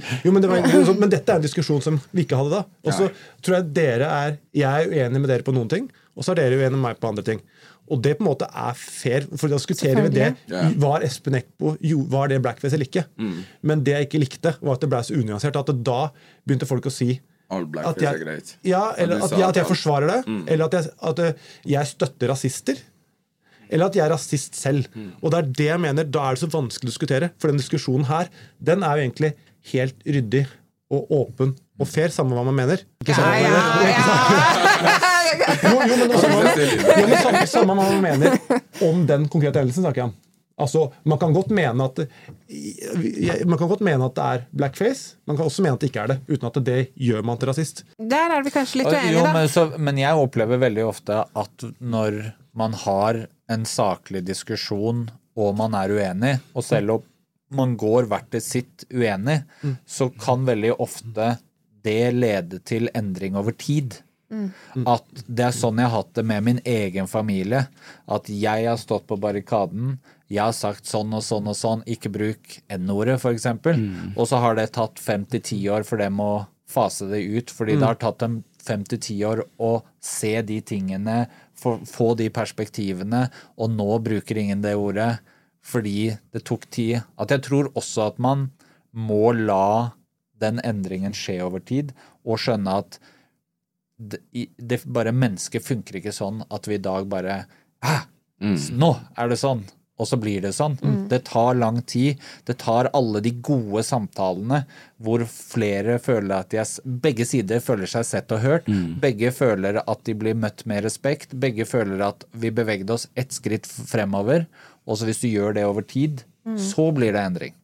jo, men, det var, egentlig sånn- men dette er en diskusjon som vi ikke hadde da. Og så tror jeg dere er Jeg er uenig med dere på noen ting, og så er dere uenig med meg på andre ting. Og det på en måte er fair, for da diskuterer vi det. Var Espen Eckbo Var det blackface eller ikke? Men det jeg ikke likte, var at det ble så unyansert. At da begynte folk å si at jeg, ja, eller at, jeg, at jeg forsvarer det. Eller at jeg, at eh, jeg støtter rasister. Eller at jeg er rasist selv. Og det er det jeg mener, Da er det så vanskelig å diskutere. For den diskusjonen her, den er jo egentlig helt ryddig og åpen og fair, samme hva man mener. Ikke samme Ja, ja, ja. Jo, jo, men, også, jo, men samme, samme hva man mener om den konkrete hendelsen, snakker jeg om. Altså, Man kan godt mene at Man kan godt mene at det er blackface. Man kan også mene at det ikke er det, uten at det gjør man til rasist. Der er vi kanskje litt uenige, uenige, Jo, da. men, så, men jeg opplever veldig ofte at når man har en saklig diskusjon og man er uenig, og selv om man går hvert til sitt uenig, så kan veldig ofte det lede til endring over tid. At det er sånn jeg har hatt det med min egen familie. At jeg har stått på barrikaden, jeg har sagt sånn og sånn og sånn, ikke bruk N-ordet, f.eks. Og så har det tatt fem til ti år for dem å fase det ut, fordi det har tatt dem fem til ti år å se de tingene, få, de perspektivene, og nå bruker ingen det ordet fordi det tok tid. At jeg tror også at man må la den endringen skje over tid, og skjønne at det, det bare Mennesket funker ikke sånn at vi i dag bare Hæ? Mm. Nå er det sånn! Og så blir det sånn. Det tar lang tid. Det tar alle de gode samtalene hvor flere føler at de er, begge sider føler seg sett og hørt. Begge føler at de blir møtt med respekt. Begge føler at vi bevegde oss ett skritt fremover. Og så hvis du gjør det over tid, så blir det endring.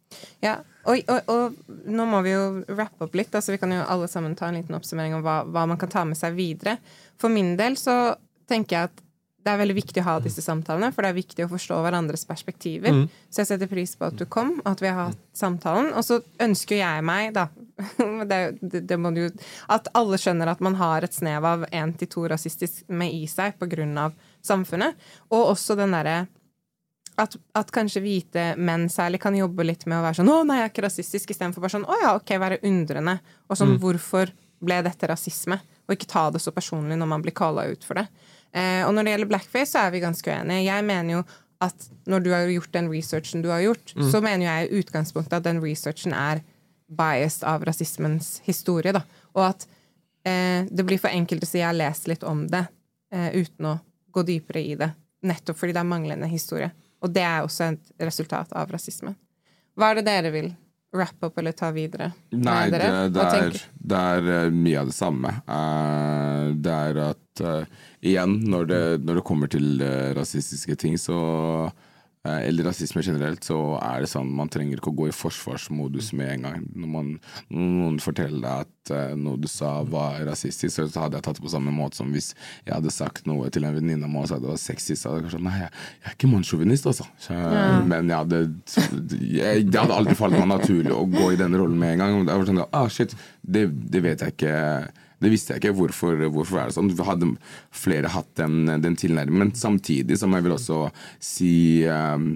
Ja, og, og, og nå må vi jo rappe opp litt, altså vi kan jo alle sammen ta en liten oppsummering om hva, hva man kan ta med seg videre. For min del så tenker jeg at det er veldig viktig å ha disse samtalene, for det er viktig å forstå hverandres perspektiver. Så jeg setter pris på at du kom, at vi har hatt samtalen. Og så ønsker jeg meg, da det, det, det må du At alle skjønner at man har et snev av én til to rasistisme i seg av samfunnet. Og også den derre at, at kanskje hvite menn særlig kan jobbe litt med å være sånn 'Å, nei, jeg er ikke rasistisk', istedenfor bare sånn 'Å ja, ok, være undrende'. Og sånn 'Hvorfor ble dette rasisme?' Og ikke ta det så personlig når man blir kalla ut for det. Eh, og når det gjelder blackface, så er vi ganske uenige. Jeg mener jo at når du har gjort den researchen du har gjort, så mener jeg i utgangspunktet at den researchen er biased av rasismens historie, da. Og at eh, det blir for enkelt å si 'jeg har lest litt om det', eh, uten å gå dypere i det. Nettopp fordi det er manglende historie. Og det er også et resultat av rasisme. Hva er det dere vil rappe opp eller ta videre? Nei, det, det, er, det er eh, mye av det samme. Uh, det er at uh, igjen, når det, når det kommer til uh, rasistiske ting, så eller rasisme generelt, så er det sånn man trenger ikke å gå i forsvarsmodus med en gang. Når, man, når noen forteller deg at uh, noe du sa var rasistisk, så hadde jeg tatt det på samme måte som hvis jeg hadde sagt noe til en venninne av meg og sa det var sexist. Så hadde jeg kanskje nei, jeg, jeg er ikke mannssjåvinist, altså. Så, Men jeg hadde, jeg, det hadde aldri falt meg naturlig å gå i den rollen med en gang. Det var sånn, ah, shit, det, det vet jeg ikke det visste jeg ikke. Hvorfor, hvorfor er det sånn? Hadde flere hatt den, den tilnærmingen. Men samtidig som jeg vil også si um,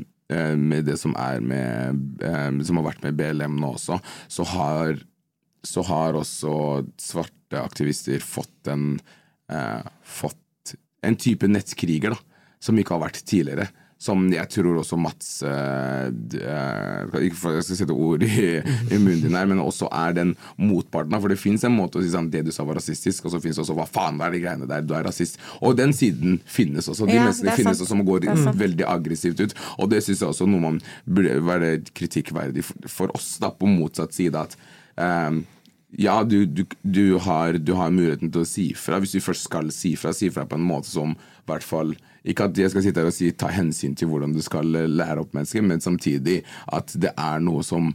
med det som med um, Som har vært med BLM nå også, så har så har også svarte aktivister fått en uh, Fått en type nettkriger, da, som ikke har vært tidligere. Som jeg tror også Mats uh, Ikke for jeg skal sette ord i, i munnen din her, men også er den motparten. For det fins en måte å si sånn det du sa var rasistisk, og så fins også hva faen er de greiene der, du er rasist. Og den siden finnes også. De Ja, menneskene er finnes sant. også som går veldig aggressivt ut. Og det syns jeg også noe man burde være kritikkverdig for, for oss, da, på motsatt side. at um, ja, du, du, du, har, du har muligheten til å si fra. Hvis du først skal si fra, si fra på en måte som i hvert fall Ikke at jeg skal sitte her og si ta hensyn til hvordan du skal eh, lære opp mennesker, men samtidig at det er noe som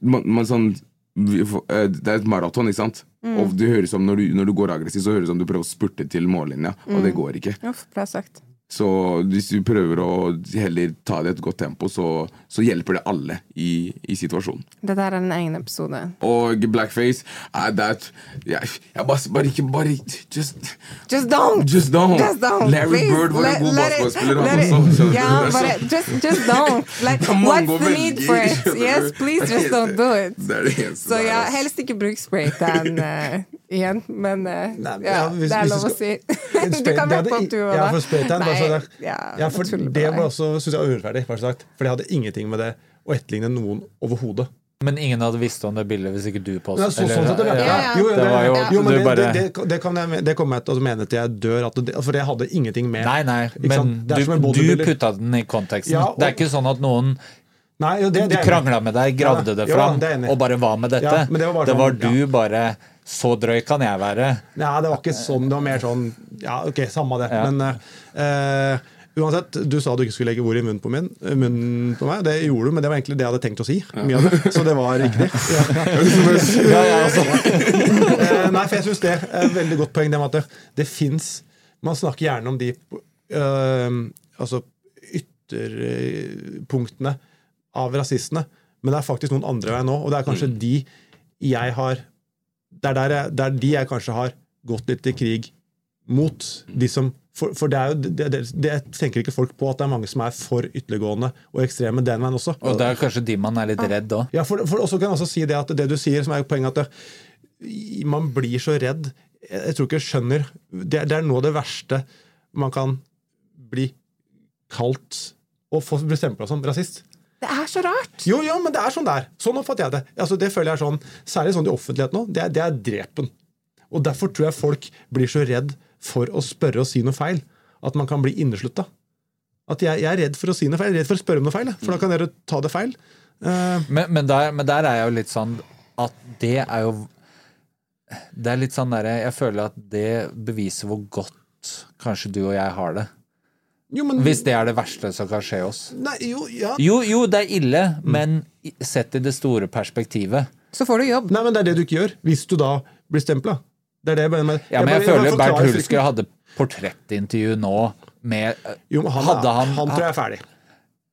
man, man sånn eh, Det er et maraton, ikke sant? Og det høres som når du, når du går aggressivt, så høres det som du prøver å spurte til mållinja, og det går ikke. Uff, bra sagt. Så hvis du prøver å heller ta det i et godt tempo, så, så hjelper det alle i, i situasjonen. Dette er en egen episode. Og blackface er that jeg, bare, ikke Bare just, Just don't! just don't! Just don't, Larry please. Bird var Let- en god basketballspiller, er bare just, just don't. Like, what's the need for it? Yes, please just don't do it. Så so, ja, helst ikke bruk spraytan igjen, men uh, Nei, men ja, ja, hvis- det er lov å si. Du kan være på at du var Ja, for spraytan, bare så det, ja, ja, for jeg det var også, synes jeg urettferdig. For det hadde ingenting med det å etterligne noen overhodet. Men ingen hadde visst om det bildet hvis ikke du Ja, postet. så, sånn det, Ja, ja. Det var du det, det, det, det, jeg, det kommer jeg til å mene til jeg dør, at det, for det hadde ingenting med Nei, nei, men? Det du, du putta den i konteksten. Ja, og- Det er ikke sånn at noen Nei, jo, det, det krangla med deg, gravde Ja, det ja, fram, det jeg i. og bare hva med dette? Ja, det var bare sånn, du ja. bare Så drøy kan jeg være. Ja, det var ikke sånn. Det var mer sånn Ja, ok, samme det. Ja. Men uh, uansett, du sa du ikke skulle legge ord i munnen på, min, munnen på meg. Det gjorde du, men det var egentlig det jeg hadde tenkt å si. Mye av det. Så det var riktig. Ja. Eh, Nei, for jeg syns det er et veldig godt poeng, det med at det, det fins Man snakker gjerne om de eh, altså ytterpunktene av rasistene, men det er faktisk noen andre veier nå, og det er kanskje de jeg har det er, der jeg, det er de jeg kanskje har gått litt i krig mot. De som, for, for det er jo, det, det, det tenker ikke folk på, at det er mange som er for ytterliggående og ekstreme den veien også. Og det er kanskje de man er litt redd òg. Ja, for, for også kan jeg også si det at det du sier, som er poenget, at man blir så redd. Jeg, jeg tror ikke jeg skjønner det, det er noe av det verste man kan bli kalt og få bli stempla som rasist. Det er så rart! Jo, jo, men det er sånn det er. Sånn oppfatter jeg det. Altså, det føler jeg er sånn, Særlig sånn i offentlighet nå. Det er, det er drepen. Og Derfor tror jeg folk blir så redd for å spørre og si noe feil at man kan bli inneslutta. At jeg, jeg er redd for å si noe feil. Jeg er redd for å spørre om noe feil. For da kan dere ta det feil. Uh, Men, men, der, men der er jeg jo litt sånn at det er jo Det er litt sånn derre Jeg føler at det beviser hvor godt kanskje du og jeg har det. Jo, men Hvis det er det verste som kan skje oss. Nei, jo, ja. Jo, jo, det er ille, men sett i det store perspektivet. Så får du jobb. Nei, men det er det du ikke gjør. Hvis du da blir stempla. Det er det jeg med. Ja, men jeg bare- føler bare Bernt Hulsker hadde portrettintervju nå med Jo, men han, Hadde han, han- tror jeg er ferdig.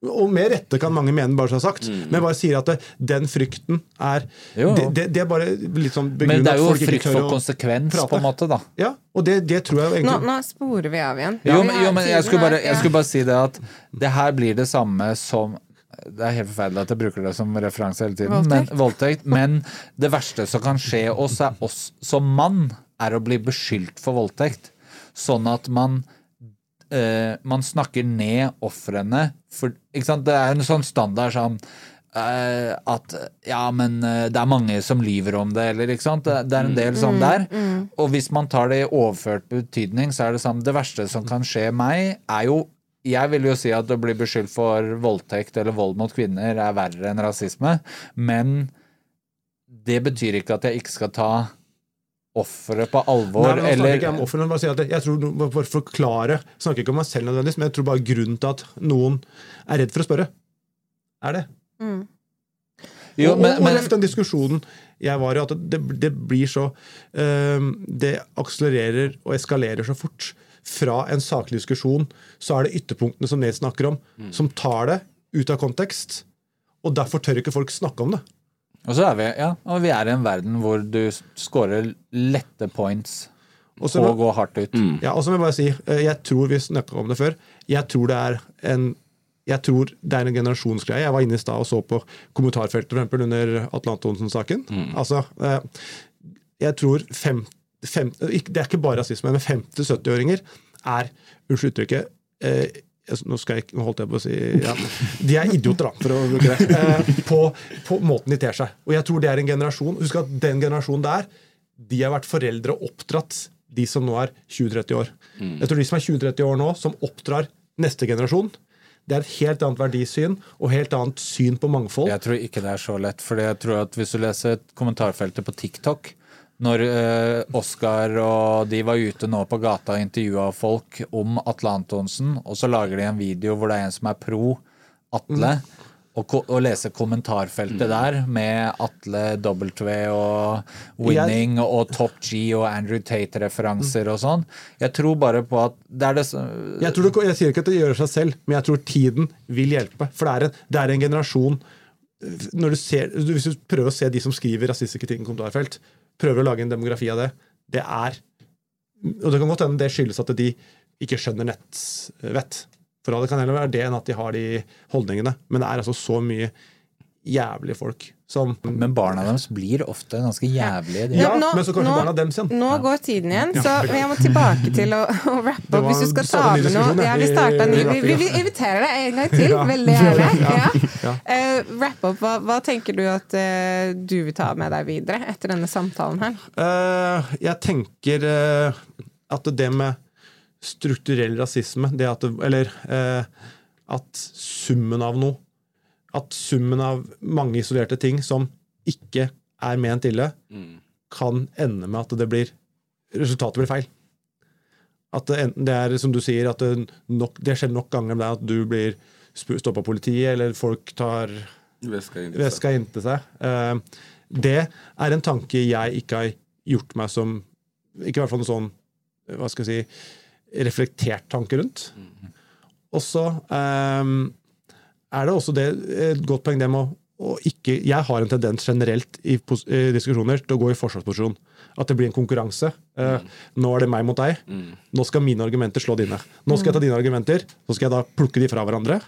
Og med rette kan mange mene, bare så har sagt. Men bare sier at det, den frykten er Mm. Det, det, det er bare litt sånn Men det er jo frykt for konsekvens, prate. på en måte, da. Ja, og det, det tror jeg egentlig Nå, nå sporer vi av igjen. Jo, men, jo, men jeg, skulle bare, jeg skulle bare si det at det her blir det samme som det er helt forferdelig at jeg bruker det som referanse hele tiden, Voldtekt. men, voldtekt, men det verste som kan skje oss, er oss som mann, er å bli beskyldt for voldtekt. Sånn at man eh, man snakker ned ofrene. Det er en sånn standard sånn uh, at ja, men uh, det er mange som lyver om det, eller ikke sant. Det, det er en del sånn der. Og hvis man tar det i overført betydning, så er det sånn Det verste som kan skje meg, er jo jeg vil jo si at å bli beskyldt for voldtekt eller vold mot kvinner er verre enn rasisme, men det betyr ikke at jeg ikke skal ta offeret på Nei, alvor, men eller ikke om offeren, bare si at jeg tror bare forklare Snakker ikke om meg selv nødvendigvis, men jeg tror bare grunnen til at noen er redd for å spørre, er det. Jo, og, men, og, og men, den diskusjonen jeg var i, at det, det blir så øhm, Det akselererer og eskalerer så fort. Fra en saklig diskusjon så er det ytterpunktene som Ned snakker om, Mm. som tar det ut av kontekst. Og derfor tør ikke folk snakke om det. Og så er vi, ja, og vi er i en verden hvor du scorer lette points også, og må- går hardt ut. Ja, og så må jeg bare si, eh, jeg tror vi snakka om det før, jeg tror det er en jeg tror det er en generasjonsgreie. Jeg var inne i stad og så på kommentarfeltet for eksempel, under Atle Antonsen-saken. Altså, eh, jeg tror fem, fem, Det er ikke bare rasisme, men 50-70-åringer er Unnskyld uttrykket. Nå skal jeg holdt jeg på å si ja, De er idioter, da, for å bruke det. Eh, på, på måten de ter seg. Og jeg tror det er en generasjon Husk at den generasjonen der, de har vært foreldre og oppdratt de som nå er 20-30 år. Jeg tror de som er 20-30 år nå, som oppdrar neste generasjon, det er et helt annet verdisyn og helt annet syn på mangfold. Jeg tror ikke det er så lett. For jeg tror at hvis du leser kommentarfeltet på TikTok når uh, Oscar og de var ute nå på gata og intervjua folk om Atle Antonsen, og så lager de en video hvor det er en som er pro Atle, og, ko og leser kommentarfeltet der med Atle W og Winning og Top G og Andrew Tate-referanser og sånn. Jeg tror bare på at det er det som Jeg, tror det, jeg sier ikke at det gjør seg selv, men jeg tror tiden vil hjelpe. For det er en, det er en generasjon når du ser, Hvis du prøver å se de som skriver rasistiske ting i kommentarfelt, prøver å lage en demografi av det, det er Og det kan godt hende det skyldes at de ikke skjønner nettvett. For det kan heller være det enn at de har de holdningene. Men det er altså så mye jævlige folk som Men barna deres blir ofte ganske jævlige. Ja, nå- men så kanskje nå- barna deres igjen. Nå går tiden igjen, så jeg må tilbake til å, å rappe opp. Hvis du skal ta med noe ja, Vi starta ny. Vi, vi, vi inviterer deg en gang til, Ja. veldig gjerne. Ja. Ja. Eh, wrap opp, hva, hva tenker du at uh, du vil ta med deg videre etter denne samtalen her? Uh, jeg tenker at det med strukturell rasisme det at Eller eh, at summen av noe At summen av mange isolerte ting som ikke er ment ille, kan ende med at det blir resultatet blir feil. At det, enten det er som du sier, at det, nok, det skjer nok ganger med deg at du blir stoppa av politiet, eller folk tar Veska inn. inntil seg. Eh, Det er en tanke jeg ikke har gjort meg som Ikke i hvert fall en sånn hva skal jeg si reflektert tanke rundt. Og så eh, er det også det, et godt poeng det med å, ikke Jeg har en tendens generelt i, pos- i diskusjoner til å gå i forsvarsposisjon. At det blir en konkurranse. Eh, Nå er det meg mot deg. Nå skal mine argumenter slå dine. Nå skal jeg ta dine argumenter, så skal jeg da plukke de fra hverandre.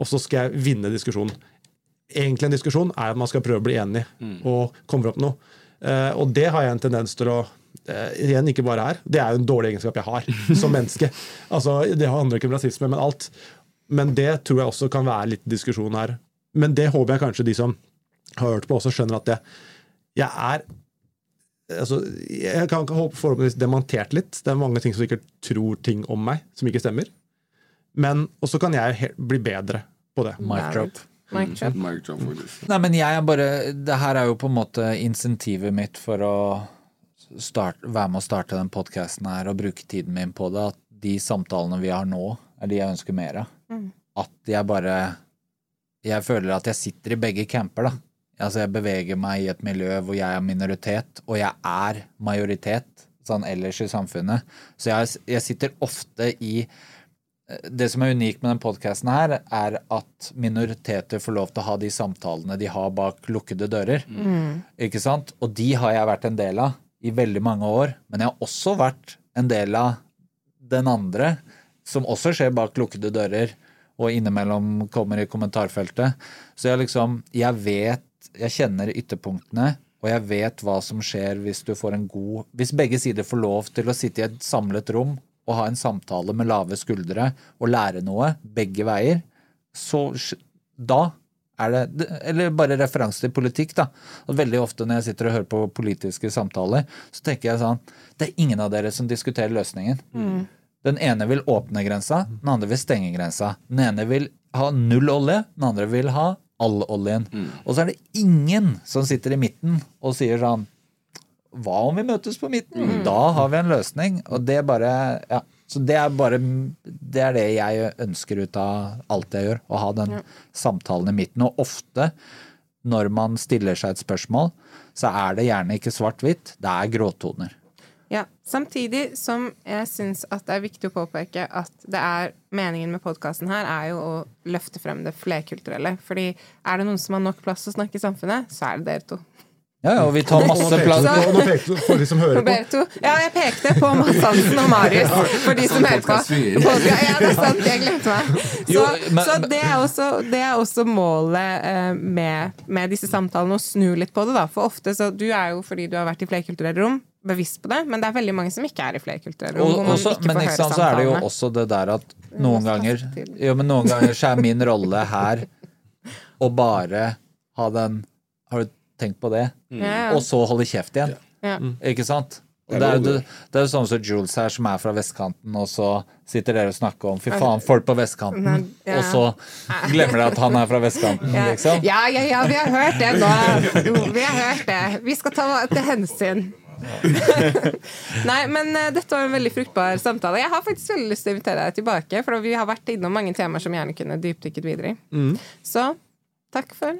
Og så skal jeg vinne diskusjonen egentlig en diskusjon er at man skal prøve å bli enig og komme opp med noe. Uh, og det har jeg en tendens til å Uh, Igjen, ikke bare her. Det er jo en dårlig egenskap jeg har som menneske. Altså, Det handler ikke om rasisme, men alt. Men det tror jeg også kan være litt diskusjon her. Men det håper jeg kanskje de som har hørt på, også skjønner at det, jeg er altså, Jeg kan håpe forhåpentligvis demontert litt. Det er mange ting som sikkert tror ting om meg som ikke stemmer. Men også kan jeg bli bedre på det. Mic drop. Drop. Nei, men jeg er bare Det her er jo på en måte insentivet mitt for å start, være med å starte den podkasten her og bruke tiden min på det. At de samtalene vi har nå, er de jeg ønsker mer av. At jeg bare Jeg føler at jeg sitter i begge camper, da. Altså, jeg beveger meg i et miljø hvor jeg er minoritet, og jeg er majoritet sånn ellers i samfunnet. Så jeg, jeg sitter ofte i det som er unikt med den podkasten her, er at minoriteter får lov til å ha de samtalene de har bak lukkede dører. Ikke sant? Og de har jeg vært en del av i veldig mange år. Men jeg har også vært en del av den andre, som også skjer bak lukkede dører, og innimellom kommer i kommentarfeltet. Så jeg liksom Jeg vet Jeg kjenner ytterpunktene. Og jeg vet hva som skjer hvis du får en god Hvis begge sider får lov til å sitte i et samlet rom og ha en samtale med lave skuldre og lære noe, begge veier, så da er det Eller bare referanse til politikk, da. At veldig ofte når jeg sitter og hører på politiske samtaler, så tenker jeg sånn Det er ingen av dere som diskuterer løsningen. Den ene vil åpne grensa, den andre vil stenge grensa. Den ene vil ha null olje, den andre vil ha all oljen. Og så er det ingen som sitter i midten og sier sånn hva om vi møtes på midten? Da har vi en løsning. Og det bare ja. Så det er bare Det er det jeg ønsker ut av alt jeg gjør. Å ha den samtalen i midten. Og ofte når man stiller seg et spørsmål, så er det gjerne ikke svart-hvitt. Det er gråtoner. Ja, Samtidig som jeg syns at det er viktig å påpeke at det er meningen med podkasten her er jo å løfte frem det flerkulturelle. Fordi er det noen som har nok plass til å snakke i samfunnet, så er det dere to. Ja, ja, og vi tar masse plass. nå pekte du for de som hører på. Roberto. Ja, jeg pekte på Mads Hansen og Marius, for de som hører på. Ja, det er sant, jeg glemte meg. Så, så det, er også, det er også målet eh, med, med disse samtalene, å snu litt på det, da. For ofte så Du er jo, fordi du har vært i flerkulturelle rom, bevisst på det, men det er veldig mange som ikke er i flerkulturelle rom. Og, også, ikke men ikke sant, så er det jo også det der at noen ganger. Jo, men noen ganger så er min rolle her å bare ha den Har du tenkt på det? Ja. Og så holde kjeft igjen. Ja. Ikke sant? Det det er jo det, er jo sånn som Jules her, som er fra vestkanten, og så sitter dere og snakker om fy faen, folk på vestkanten, Nei, ja. og så glemmer dere at han er fra vestkanten, Ja. liksom. ja, ja, ja, vi har hørt det nå. Jo, vi har hørt det. Vi skal ta til hensyn. Nei, men uh, dette var en veldig fruktbar samtale. Jeg har faktisk veldig lyst til å invitere deg tilbake, for vi har vært innom mange temaer som gjerne kunne dypdykket videre i. Så takk for